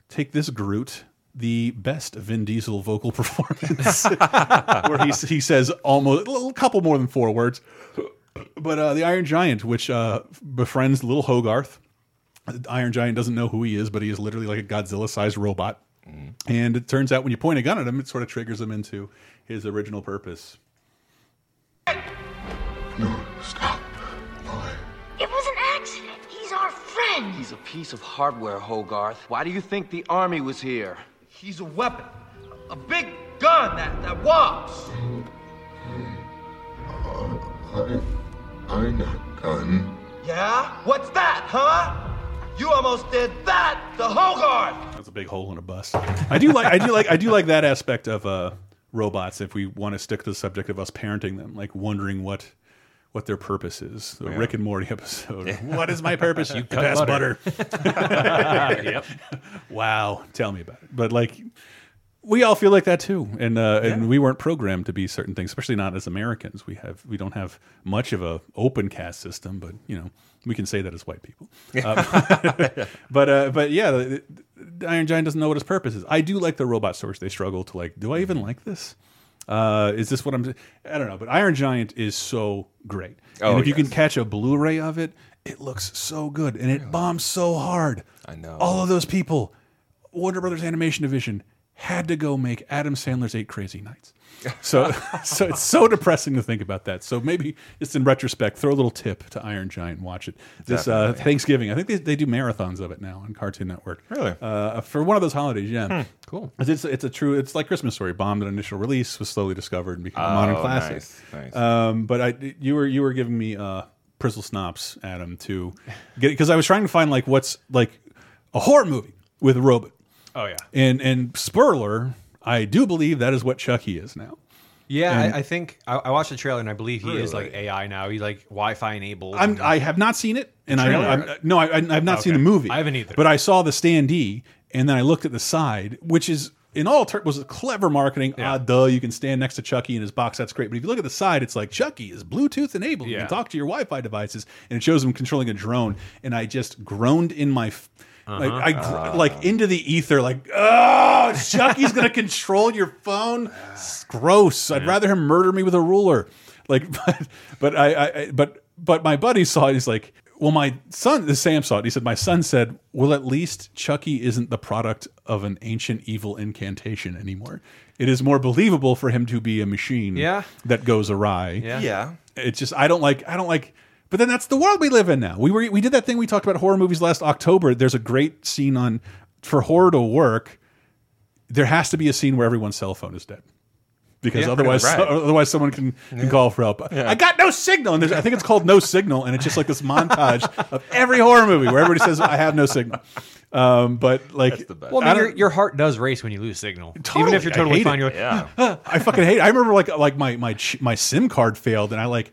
take this Groot, the best Vin Diesel vocal performance, where he he says almost a little couple more than four words. But uh, the Iron Giant, which uh, befriends little Hogarth. The Iron Giant doesn't know who he is, but he is literally like a Godzilla-sized robot. And it turns out when you point a gun at him, it sort of triggers him into his original purpose. He's our friend. He's a piece of hardware, Hogarth. Why do you think the army was here? He's a weapon. A big gun that, that walks. I, I'm not gun. Yeah? What's that, huh? You almost did that to Hogarth. That's a big hole in a bus. I do like I do like I do like that aspect of uh, robots. If we want to stick to the subject of us parenting them, like wondering what what their purpose is. The Yeah. Rick and Morty episode. What is my purpose? You Cut pass butter. butter. Yep. Wow. Tell me about it. But like. We all feel like that too, and uh, and we weren't programmed to be certain things, especially not as Americans. We have we don't have much of a open caste system, but you know we can say that as white people. Um, but uh, but yeah, Iron Giant doesn't know what his purpose is. I do like the robot source. They struggle to like, do I even like this? Uh, is this what I'm? I don't know. But Iron Giant is so great, Oh, and if you can catch a Blu-ray of it, it looks so good, and it bombs so hard. I know. all of those people. Warner Brothers Animation Division had to go make Adam Sandler's Eight Crazy Nights. So, so it's so depressing to think about that. So maybe just in retrospect, throw a little tip to Iron Giant watch it this uh, Thanksgiving. I think they, they do marathons of it now on Cartoon Network. Really? Uh, for one of those holidays, yeah. Hmm. Cool. It's it's a true. It's like Christmas Story. Bombed at initial release, was slowly discovered and became a Oh, modern classic. nice, nice. Um, but I, you were you were giving me uh, Prizzle Snops, Adam, to get because I was trying to find like what's like a horror movie with a robot. Oh yeah. And and spoiler, I do believe that is what Chucky is now. Yeah, And- I, I think I, I watched the trailer and I believe he is like AI now. He's like Wi-Fi enabled. I'm, I have not seen it, and I. I'm, no, I, I've not seen the movie. I haven't either. But I saw the standee, and then I looked at the side, which is in all terms was a clever marketing. Ah, duh, you can stand next to Chucky in his box. That's great. But if you look at the side, it's like Chucky is Bluetooth enabled. You can talk to your Wi-Fi devices, and it shows him controlling a drone. And I just groaned in my. F- Like Uh-huh. I gr like into the ether, like oh, Chucky's gonna control your phone. It's gross. I'd rather him murder me with a ruler. Like, but but I, I I- but but my buddy saw it. He's like, well, my son, the Sam saw it. He said, my son said, well, at least Chucky isn't the product of an ancient evil incantation anymore. It is more believable for him to be a machine Yeah. that goes awry. Yeah. Yeah. It's just I don't like I don't like but then that's the world we live in now. We were we did that thing we talked about horror movies last October. There's a great scene on for horror to work. There has to be a scene where everyone's cell phone is dead. Because Yeah, otherwise, right. otherwise someone can, can call for help. I got no signal, and there's, I think it's called No Signal, and it's just like this montage of every horror movie where everybody says, "I have no signal." Um, but like, Well, I I mean, your, your heart does race when you lose signal. Totally. Even if you're totally fine, it. you're like, I fucking hate. It. I remember like like my my my SIM card failed, and I like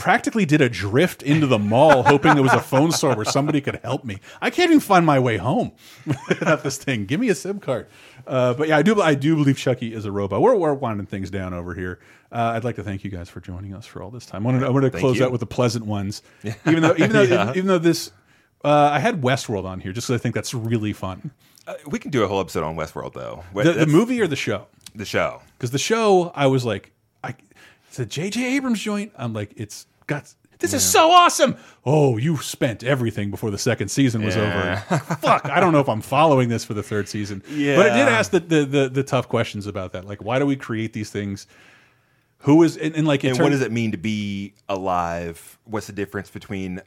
practically did a drift into the mall, hoping there was a phone store where somebody could help me. I can't even find my way home without this thing. Give me a SIM card. Uh, but yeah, I do I do believe Chucky is a robot. We're we're winding things down over here. Uh, I'd like to thank you guys for joining us for all this time. I wanted, I wanted to Thank close you. out with the pleasant ones, even though even though Yeah. even though this. Uh, I had Westworld on here just because I think that's really fun. Uh, we can do a whole episode on Westworld though. Wait, The, the movie or the show? The show. Because the show, I was like, I, it's a J.J. Abrams joint. I'm like, it's got. This is so awesome. Oh, you spent everything before the second season was Yeah. over. Fuck, I don't know if I'm following this for the third season. Yeah. But it did ask the, the the the tough questions about that. Like, why do we create these things? Who is and, and like? And what does it mean to be alive? What's the difference between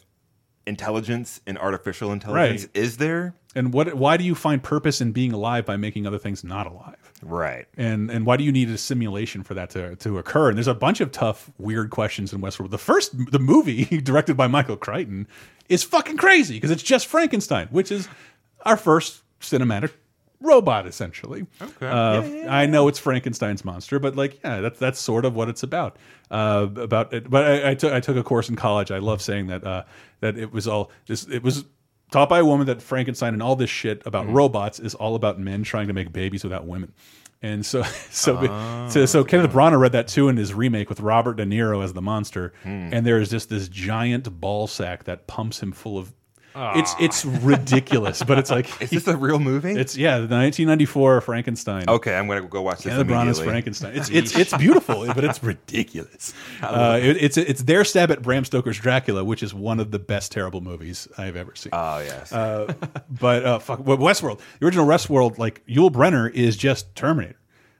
intelligence and artificial intelligence? Right. Is there? And what? Why do you find purpose in being alive by making other things not alive? Right. And and why do you need a simulation for that to to occur? And there's a bunch of tough, weird questions in Westworld. The first, the movie directed by Michael Crichton, is fucking crazy because it's just Frankenstein, which is our first cinematic robot, essentially. Okay. Uh, Yeah, yeah, I know it's Frankenstein's monster, but like, yeah, that's that's sort of what it's about. Uh, about it, but I, I took I took a course in college. I love saying that uh, that it was all just it was taught by a woman that Frankenstein and all this shit about Mm-hmm. robots is all about men trying to make babies without women. And so, so, Ah, so, so Kenneth Branagh read that too in his remake with Robert De Niro as the monster. Hmm. And there is just this giant ball sack that pumps him full of. It's it's ridiculous, but it's like Is this a real movie? it's yeah, the 1994 Frankenstein. Okay, I'm gonna go watch this Kenneth Branagh's immediately. Frankenstein. It's it's it's beautiful, but it's ridiculous. Uh, it, it's it's their stab at Bram Stoker's Dracula, which is one of the best terrible movies I've ever seen. Oh yes. Uh, but uh, fuck, Westworld, the original Westworld, like Yul Brynner is just Terminator.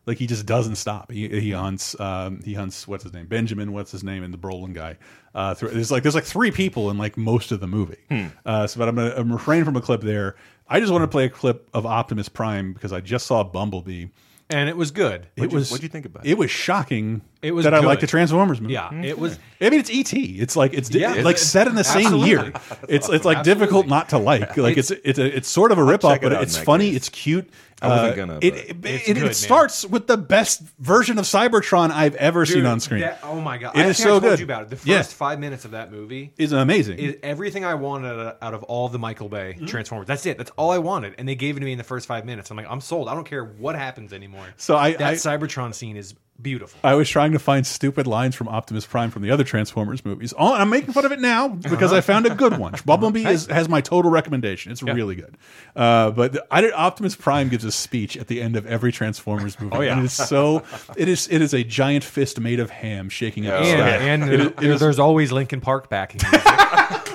Like he just doesn't stop. He, he hunts. Um, he hunts. What's his name? Benjamin. What's his name? And the Brolin guy. Uh, there's like there's like three people in like most of the movie. Hmm. Uh, so, but I'm gonna I'm refrain from a clip there. I just want to play a clip of Optimus Prime because I just saw Bumblebee. and it was good. It was. what'd you think about it? it? was shocking. It was that I like the Transformers movie. Yeah, it was. I mean, it's ET. It's like it's di- Yeah. like set in the same year. It's it's like difficult not to like. Like it's it's a, it's sort of a ripoff, check it but it's funny. case. It's cute. I wasn't Uh, gonna, It it, it, good, it starts with the best version of Cybertron I've ever seen on screen. that- oh my god! It I is so I told good. you about it. The first Yeah. five minutes of that movie Is amazing. is everything I wanted out of all the Michael Bay Mm-hmm. Transformers. That's it. That's all I wanted, and they gave it to me in the first five minutes. I'm like, I'm sold. I don't care what happens anymore. So I- that I- Cybertron scene is beautiful. I was trying to find stupid lines from Optimus Prime from the other Transformers movies. Oh, I'm making fun of it now because Uh-huh. I found a good one. Bumblebee is, has my total recommendation. It's really good. Uh, but I did, Optimus Prime gives a speech at the end of every Transformers movie. Oh, yeah. and it's so it is it is a giant fist made of ham shaking out. and and It is- it is- there's always Linkin Park backing.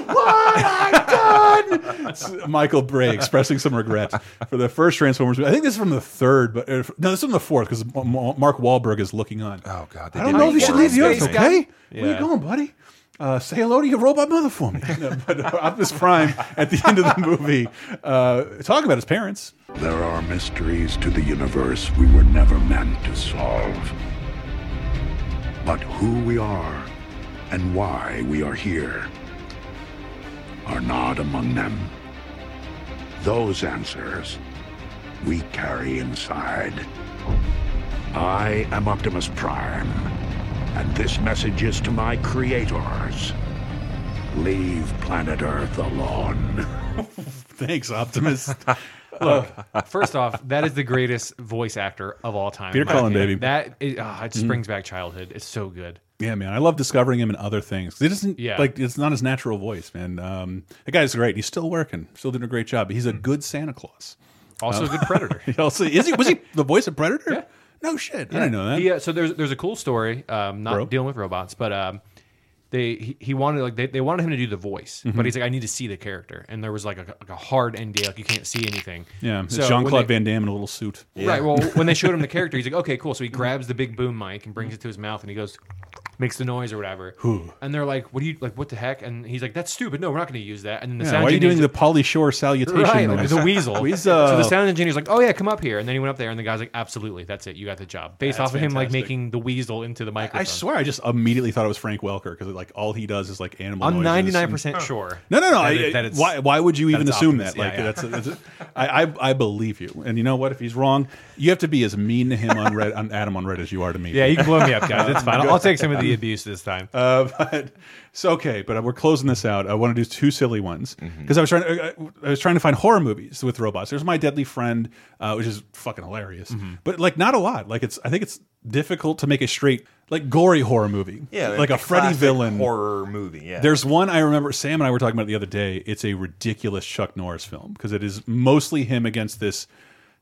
music. what I run! It's Michael Bay expressing some regret for the first Transformers. movie. I think this is from the third, but uh, no, this is from the fourth because Mark Wahlberg is looking on. Oh God, I don't know if you should leave the earth. Space guy. Okay, where Yeah. you going, buddy? Uh, say hello to your robot mother for me. No, but uh, Optimus Prime at the end of the movie, uh, talking about his parents. There are mysteries to the universe we were never meant to solve. But who we are and why we are here are not among them. Those answers we carry inside. I am Optimus Prime, and this message is to my creators. Leave planet Earth alone. Thanks, Optimus. Look, first off, that is the greatest voice actor of all time. Peter Cullen, opinion. baby. That is, ah, it just Mhm. brings back childhood. It's so good. Yeah, man, I love discovering him in other things. It isn't Yeah. like it's not his natural voice, man. Um, the guy's great. He's still working, still doing a great job. He's a good Santa Claus. Also a good Predator. he also is he was he the voice of Predator? Yeah. No shit, I didn't know that. He, uh, so there's there's a cool story, um, not Bro. dealing with robots, but um, they he, he wanted like they, they wanted him to do the voice, Mhm. but he's like I need to see the character, and there was like a, like a hard NDA, like you can't see anything. Yeah, it's So Jean Claude they- Van Damme in a little suit. Right. Well, when they showed him the character, he's like, okay, cool. So he grabs the big boom mic and brings it to his mouth, and he goes, makes the noise or whatever. Whew. And they're like, what do you like? What the heck? And he's like, that's stupid. No, we're not going to use that. And then the Yeah, sound why are you doing the Pauly Shore salutation Right, like the weasel. Weasel. So the sound engineer's like, "Oh yeah, come up here," and then he went up there, and the guy's like, "Absolutely, that's it. You got the job." Based That's off of him like making the weasel into the microphone. I swear, I just immediately thought it was Frank Welker because like all he does is like animal. I'm 99% and- sure No, no, no. that I- it- that why? Why would you even it's assume Optimus. that? Like Yeah, yeah. that's, that's I, I I believe you. And you know what? If he's wrong, you have to be as mean to him on Red on Adam on Red as you are to me. Yeah, you can blow me up, guys. It's fine. I'll, I'll take some of the Good. abuse this time. Uh, but so okay, but we're closing this out. I want to do two silly ones Mm-hmm. because I was trying. To, I was trying to find horror movies with robots. There's My Deadly Friend, uh, which is fucking hilarious, Mm-hmm. but like not a lot. Like it's. I think it's difficult to make a straight like gory horror movie. Yeah, like, a Freddy villain horror movie. Yeah, There's one I remember. Sam and I were talking about it the other day. It's a ridiculous Chuck Norris film because it is mostly him against this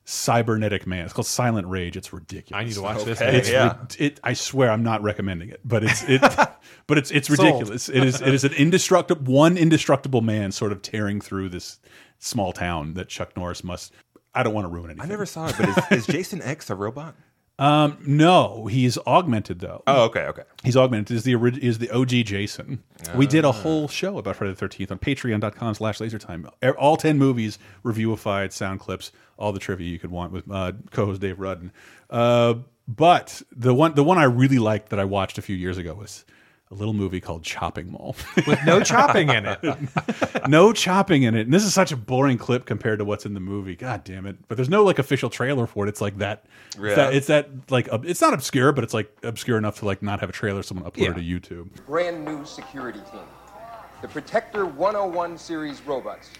cybernetic man. It's called Silent Rage. It's ridiculous. I need to watch this. It's yeah. it. I swear I'm not recommending it, but it's it. but it's it's Sold. ridiculous. It is it is an indestructible one indestructible man sort of tearing through this small town that Chuck Norris must. I don't want to ruin anything. I never saw it, but is, is Jason X a robot? Um, no, he's augmented though. Oh, okay, okay. He's augmented. Is the is the OG Jason? We did a whole show about Friday the Thirteenth on Patreon.com/slash LaserTime. All ten movies, reviewified sound clips, all the trivia you could want with uh, co-host Dave Rudden. Uh, but the one the one I really liked that I watched a few years ago was a little movie called Chopping Mall with no chopping in it. no chopping in it. And this is such a boring clip compared to what's in the movie. God damn it! But there's no like official trailer for it. It's like that. It's that, it's that like ob- it's not obscure, but it's like obscure enough to like not have a trailer. Someone uploaded Yeah. to YouTube. brand new security team. The Protector 101 series robots.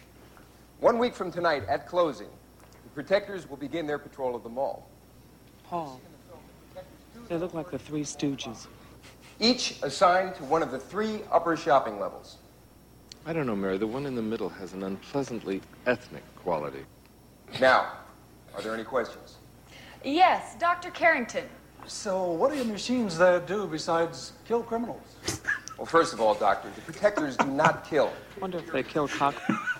One week from tonight, at closing, the Protectors will begin their patrol of the mall. Paul, they look like the Three Stooges. Each assigned to one of the three upper shopping levels. I don't know, Mary. The one in the middle has an unpleasantly ethnic quality. Now, are there any questions? Yes, Dr. Carrington. So, what do your machines there do besides kill criminals? Well, first of all, Doctor, the Protectors do not kill. I Wonder if they kill cock.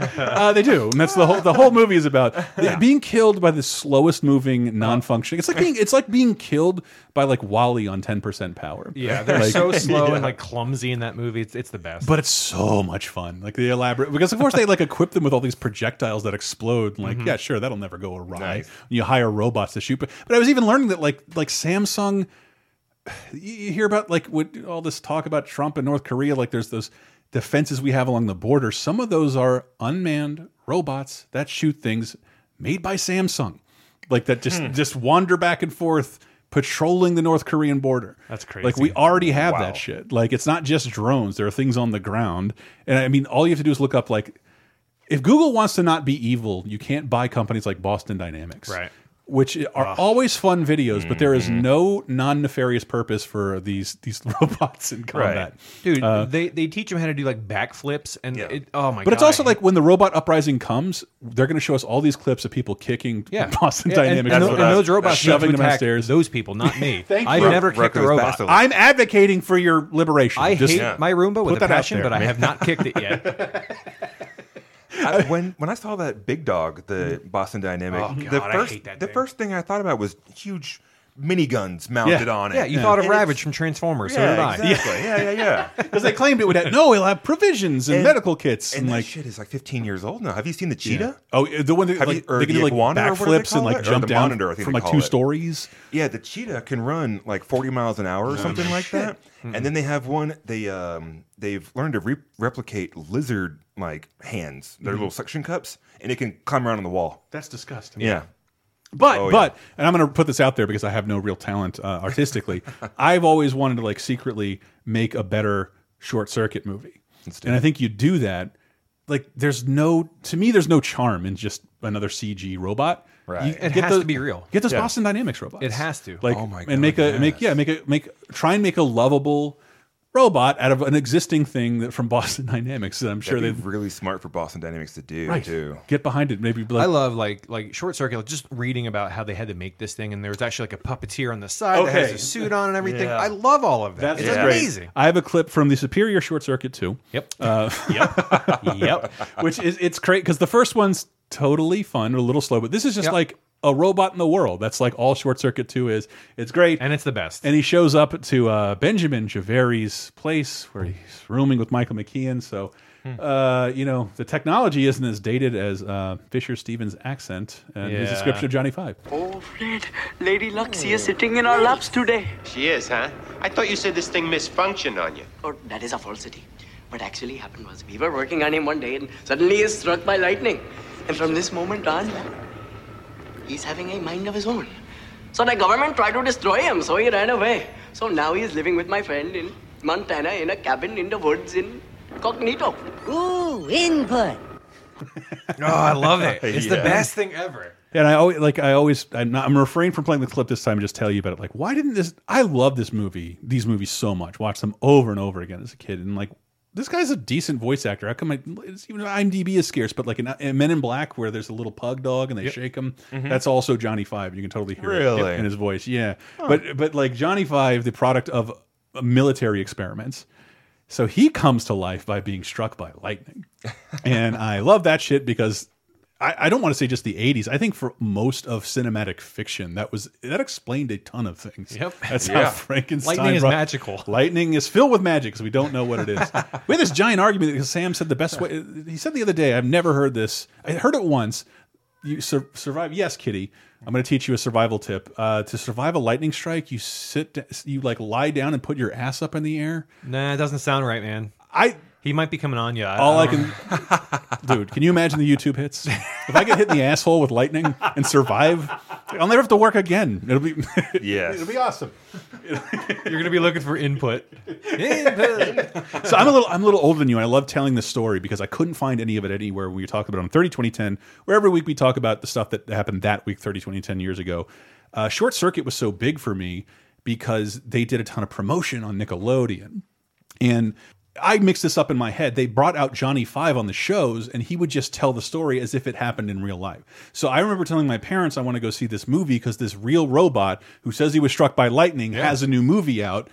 uh, they do, and that's the whole the whole movie is about being killed by the slowest moving, non-functioning. It's like being it's like being killed by like WALL-E on ten percent power. Yeah, they're Like- so slow Yeah. and like clumsy in that movie. It's, it's the best. But it's so much fun. Like the elaborate because of course they like equip them with all these projectiles that explode. Like, Mhm. yeah, sure, that'll never go awry. Nice. You hire robots to shoot. But, but I was even learning that like like Samsung you you hear about like what all this talk about Trump and North Korea, like there's those defenses we have along the border. Some of those are unmanned robots that shoot things made by Samsung. Like that just Hmm. just wander back and forth patrolling the North Korean border. That's crazy. Like we already have Wow. that shit. Like it's not just drones. There are things on the ground. And I mean all you have to do is look up like if Google wants to not be evil, you can't buy companies like Boston Dynamics. Right. Which are always fun videos, but there Mm-hmm. is no non-nefarious purpose for these these robots in combat. Dude, Uh, they, they teach them how to do like backflips and it, oh my god. but it's also like when the robot uprising comes, they're going to show us all these clips of people kicking yeah. Boston Yeah, Dynamics, and, tho- and those robots shoving them attack downstairs. those people, not me. Thank I've you. never kicked a robot. I'm advocating for your liberation. I Just hate my Roomba put with a that passion, but I have not kicked it yet. I, when when I saw that big dog, the Boston Dynamic, Oh, the God, I first hate that the thing. first thing I thought about was huge miniguns mounted on it. Yeah, you thought of And Ravage from Transformers. so Yeah, did I. exactly. Yeah, yeah, yeah. Because they claimed it would have no, it'll have provisions and, And- medical kits and, And, that like shit is like 15 years old now. Have you seen the Yeah. cheetah? Oh, the one that Have like, you, or they can the do like iguana, or what they backflips and call like? Or jump the down monitor, I think from they like call two it. stories. Yeah, the cheetah can run like 40 miles an hour or something like that. And then they have one. They um they've learned to re- replicate lizard like hands. They're Mhm. little suction cups, and it can climb around on the wall. That's disgusting. Yeah. But Oh, yeah. but and I'm going to put this out there because I have no real talent uh, artistically. I've always wanted to like secretly make a better short circuit movie, and I think you do that. Like, there's no to me, there's no charm in just another CG robot. Right. You It get has those- to be real. Get those Yeah. Boston Dynamics robots. It has to. Like, Oh my God, and make a God, make yeah make a make try and make a lovable robot out of an existing thing that from Boston Dynamics. That I'm sure they be really smart for Boston Dynamics to do right too. get behind it. Maybe like, I love like like short circuit. Like, just reading about how they had to make this thing, and there was actually like a puppeteer on the side that has a suit on and everything. Yeah. I love all of that. That's it's great. amazing. I have a clip from the Superior Short Circuit too. Yep. Uh, Yep. Yep. Which is it's great because the first one's totally fun, a little slow, but this is just Yep. like a robot in the world. That's like all Short Circuit 2 is. It's great. And it's the best. And he shows up to uh, Benjamin Jahveri's place where he's rooming with Michael McKean. So, Hmm. uh, you know, the technology isn't as dated as uh, Fisher Stevens' accent and his description of Johnny Five. Oh, Fred, Lady Luxie is sitting in our laps today. She is, huh? I thought you said this thing misfunctioned on you. Oh, that is a falsity. What actually happened was we were working on him one day and suddenly he is struck by lightning. And from this moment on, he's having a mind of his own. So the government tried to destroy him, so he ran away. So now he is living with my friend in Montana in a cabin in the woods in Cognito. Ooh, input. Oh, I love it. It's the best thing ever. And I always like I always I'm not I'm refraining from playing the clip this time and just tell you about it. Like, why didn't this I love this movie, these movies so much. Watch them over and over again as a kid. And like this guy's a decent voice actor. How come I, it's even IMDb is scarce, but like in, in Men in Black, where there's a little pug dog and they Yep. shake him, Mhm. that's also Johnny Five. You can totally hear Really? it in his voice. Yeah, Huh. but but like Johnny Five, the product of military experiments. So he comes to life by being struck by lightning, and I love that shit because I, I don't want to say just the 80s. I think for most of cinematic fiction, that was that explained a ton of things. Yep. That's Yeah. how Frankenstein. Lightning is brought- magical. Lightning is filled with magic because we don't know what it is. we had this giant argument because Sam said the best way. He said the other day, I've never heard this. I heard it once. You sur survive. Yes, Kitty. I'm going to teach you a survival tip. Uh, to survive a lightning strike, you sit, you like lie down and put your ass up in the air. Nah, it doesn't sound right, man. I he might be coming on you. all I don't can, dude. Can you imagine the YouTube hits? If I get hit in the asshole with lightning and survive, I'll never have to work again. It'll be, Yes. it'll be awesome. You're gonna be looking for input. input. so I'm a little I'm a little older than you, and I love telling this story because I couldn't find any of it anywhere. We talk about it on 30 2010, where every week we talk about the stuff that happened that week, 30 20 10 years ago. Uh, Short Circuit was so big for me because they did a ton of promotion on Nickelodeon, and I mixed this up in my head. They brought out Johnny Five on the shows, and he would just tell the story as if it happened in real life. So I remember telling my parents I want to go see this movie because this real robot who says he was struck by lightning has a new movie out.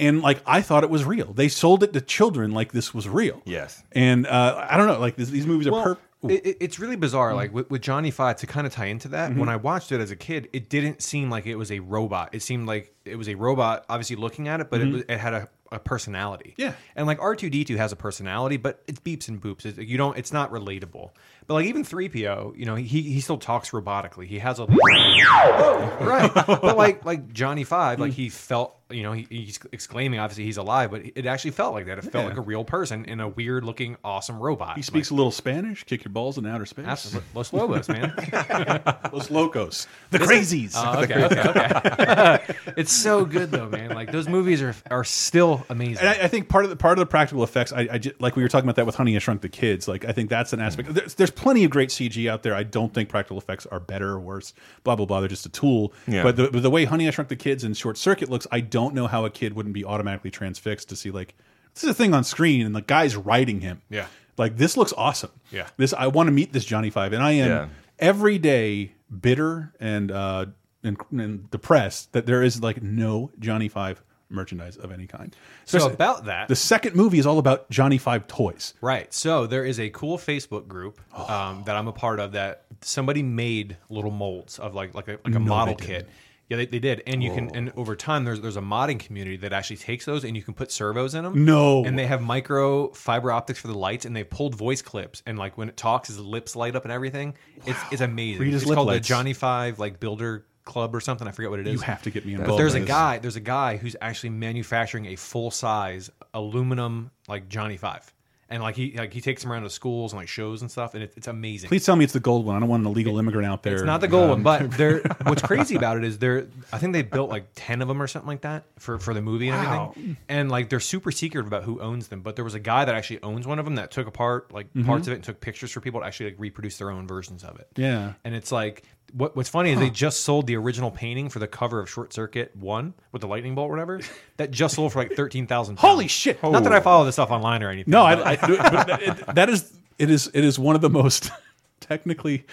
And like I thought it was real. They sold it to children like this was real. Yes. And uh, I don't know, like this, these movies are Well, perfect. it, it- it's really bizarre. Mm. Like with, with Johnny Five, to kind of tie into that, Mhm. when I watched it as a kid, it didn't seem like it was a robot. It seemed like it was a robot, obviously looking at it, but Mhm. it, was, it had a, a personality. Yeah. and like R two D two has a personality, but it beeps and boops. It, you don't. It's not relatable. But like even three PO, you know, he he still talks robotically. He has a right, but like like Johnny Five, Mm. like he felt. You know, he, he's exclaiming. Obviously, he's alive, but it actually felt like that. It felt Yeah. like a real person in a weird looking, awesome robot. He speaks a little Spanish. Kick your balls in outer space. Absolutely. Los Lobos, man. Los Locos. The crazies. Oh, okay, okay, okay. it's so good though, man. Like those movies are are still amazing. And I, I think part of the part of the practical effects, I, I ju- like we were talking about that with Honey I Shrunk the Kids. Like I think that's an aspect. There's, there's plenty of great CG out there. I don't think practical effects are better or worse. Blah blah blah. They're just a tool. Yeah. But the, the way Honey I Shrunk the Kids and Short Circuit looks, I don't know how a kid wouldn't be automatically transfixed to see like this is a thing on screen and the guy's riding him. Yeah. Like this looks awesome. Yeah. This I want to meet this Johnny Five, and I am Yeah. every day bitter and uh and, and depressed that there is like no Johnny Five merchandise of any kind. So about that- the second movie is all about Johnny Five toys. Right. So there is a cool Facebook group um, that I'm a part of that somebody made little molds of like like a, like a No, model kit. Yeah, they, they did, and you can, and over time, there's there's a modding community that actually takes those, and you can put servos in them. No. and they have micro fiber optics for the lights, and they pulled voice clips, and like when it talks, his lips light up and everything. It's it's amazing. It's called lights. the Johnny Five like Builder Club or something. I forget what it is. You have to get me involved. But there's a guy. There's a guy who's actually manufacturing a full size aluminum like Johnny Five, and like he like he takes them around to schools and like shows and stuff, and it, it's amazing. Please tell me it's the gold one. I don't want an illegal immigrant out there. It's not the gold one, um, but they're what's crazy about it is they're I think they built like ten of them or something like that for for the movie and Wow. everything. And like they're super secret about who owns them. But there was a guy that actually owns one of them that took apart like Mhm. parts of it and took pictures for people to actually like reproduce their own versions of it. Yeah. And it's like what what's funny is they just sold the original painting for the cover of Short Circuit One with the lightning bolt or whatever. That just sold for like thirteen thousand. Holy shit! Not that I follow this stuff online or anything. No, I, I do but it, that is it is it is one of the most technically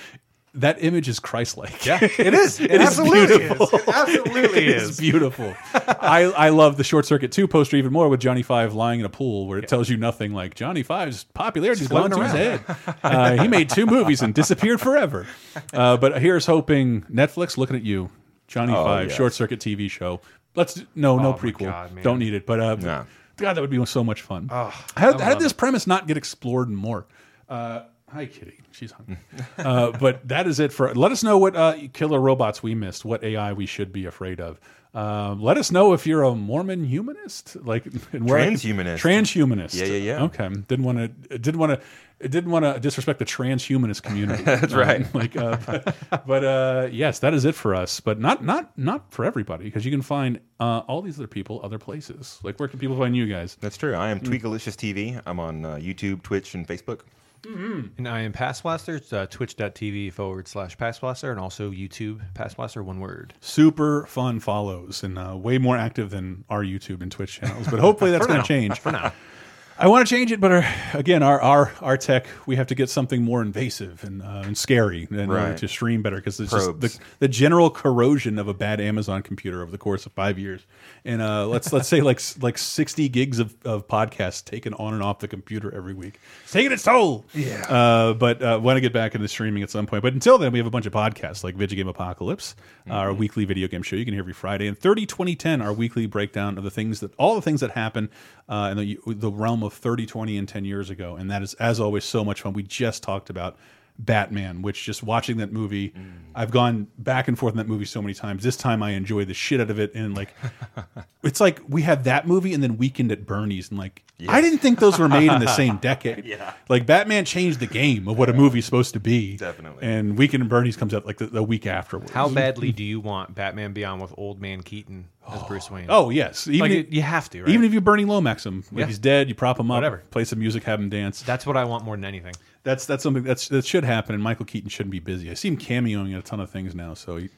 that image is Christ-like. Yeah, it is. It is absolutely is. beautiful. It absolutely It is. beautiful. I I love the Short Circuit 2 poster even more with Johnny Five lying in a pool where it tells you nothing like Johnny Five's popularity has gone to his head. Uh, he made two movies and disappeared forever. Uh, but here's hoping Netflix looking at you, Johnny Oh, Five yes. Short Circuit TV show. Let's no Oh no my prequel. God. Don't need it. But uh, No. God, that would be so much fun. Oh, how, how did this it. premise not get explored more? Uh, hi, Kitty. She's hungry. uh, but that is it for. Let us know what uh, killer robots we missed. What AI we should be afraid of. Um, let us know if you're a Mormon humanist, like and where I can- Transhumanist. Transhumanist. Yeah, yeah, yeah. Okay. Didn't want to. Didn't want to. Didn't want to disrespect the transhumanist community. That's Um, right. like, uh, but, but, uh, yes, that is it for us. But not not not for everybody because you can find uh, all these other people other places. Like, where can people find you guys? That's true. I am Mm. Tweakalicious TV. I'm on uh, YouTube, Twitch, and Facebook. And I am Pass Blaster. It's uh, twitch.tv forward slash Pass Blaster and also YouTube Pass Blaster, one word. super fun follows and uh, way more active than our YouTube and Twitch channels. But hopefully that's going to change. For now. I want to change it, but our, again, our, our our tech, we have to get something more invasive and, uh, and scary in order to stream better because it's just the, the general corrosion of a bad Amazon computer over the course of five years. And uh, let's let's say like like sixty gigs of, of podcasts taken on and off the computer every week. It's taking its toll. Yeah. Uh, but uh, want to get back into streaming at some point. But until then, we have a bunch of podcasts like Video Game Apocalypse, uh, our Mm-hmm. weekly video game show you can hear every Friday, and 30 2010, our weekly breakdown of the things that all the things that happen uh, in the, the realm of 30, 20, and 10 years ago. And that is, as always, so much fun. We just talked about Batman, which just watching that movie, Mm. I've gone back and forth in that movie so many times. This time I enjoy the shit out of it. And like, it's like we had that movie and then Weekend at Bernie's. And like, I didn't think those were made in the same decade. Yeah. Like, Batman changed the game of what a movie's supposed to be. Definitely. And Weekend and Bernie's comes out like the, the week afterwards. How badly do you want Batman Beyond with old man Keaton as oh. Bruce Wayne? Oh yes, even Like, if- you have to, right? Even if you Bernie Lomax him, like Yeah. he's dead, you prop him up, Whatever. play some music, have him dance. That's what I want more than anything. That's that's something that's that should happen. And Michael Keaton shouldn't be busy. I see him cameoing in a ton of things now. So he,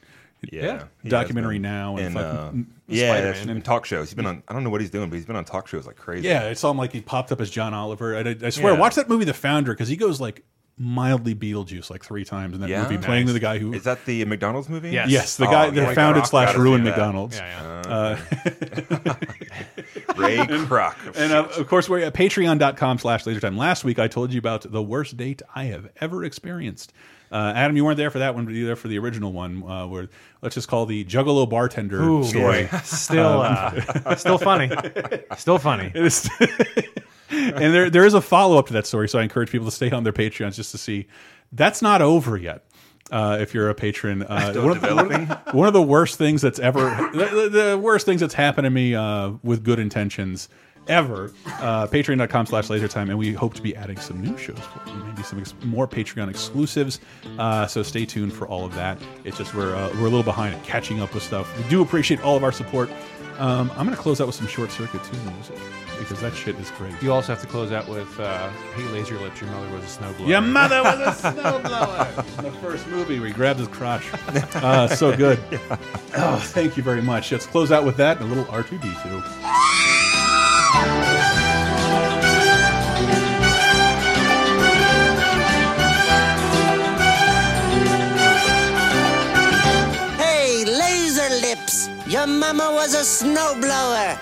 Yeah, he documentary been. now and, and fucking uh, yeah, Spider-Man. and talk shows. He's been on. I don't know what he's doing, but he's been on talk shows like crazy. Yeah, I saw him like he popped up as John Oliver. I, I swear, Yeah. watch that movie, The Founder, because he goes like mildly Beetlejuice like three times in that Yeah? movie, playing Nice. the guy who Is that the McDonald's movie? Yes. Yes, the Oh, guy yeah. that Ray founded Kroc, slash ruined. McDonald's. Yeah, Uh, Ray Kroc. and uh, of course, we're at patreon.com slash lasertime. Last week, I told you about the worst date I have ever experienced. Uh, Adam, you weren't there for that one, but you were there for the original one, uh, where let's just call the Juggalo bartender Ooh, story. boy. Still, uh, still funny. Still funny. It is, and there there is a follow up to that story, so I encourage people to stay on their Patreons just to see. That's not over yet. Uh, if you're a patron, uh, Still one, of, one, of, one of the worst things that's ever the, the- the worst things that's happened to me uh, with good intentions ever. Uh, Patreon.com slash lasertime, and we hope to be adding some new shows for you, maybe some more Patreon exclusives. Uh, so stay tuned for all of that. It's just we're uh, we're a little behind at catching up with stuff. We do appreciate all of our support. Um, I'm going to close out with some short circuit too music because that shit is great. You also have to close out with uh, Hey Laser Lips, your mother was a snowblower. Your mother was a snowblower. the first movie where he grabbed his crotch. Uh, so good. Oh, thank you very much. Let's close out with that and a little R2D2. Hey, laser lips! Your mama was a snowblower.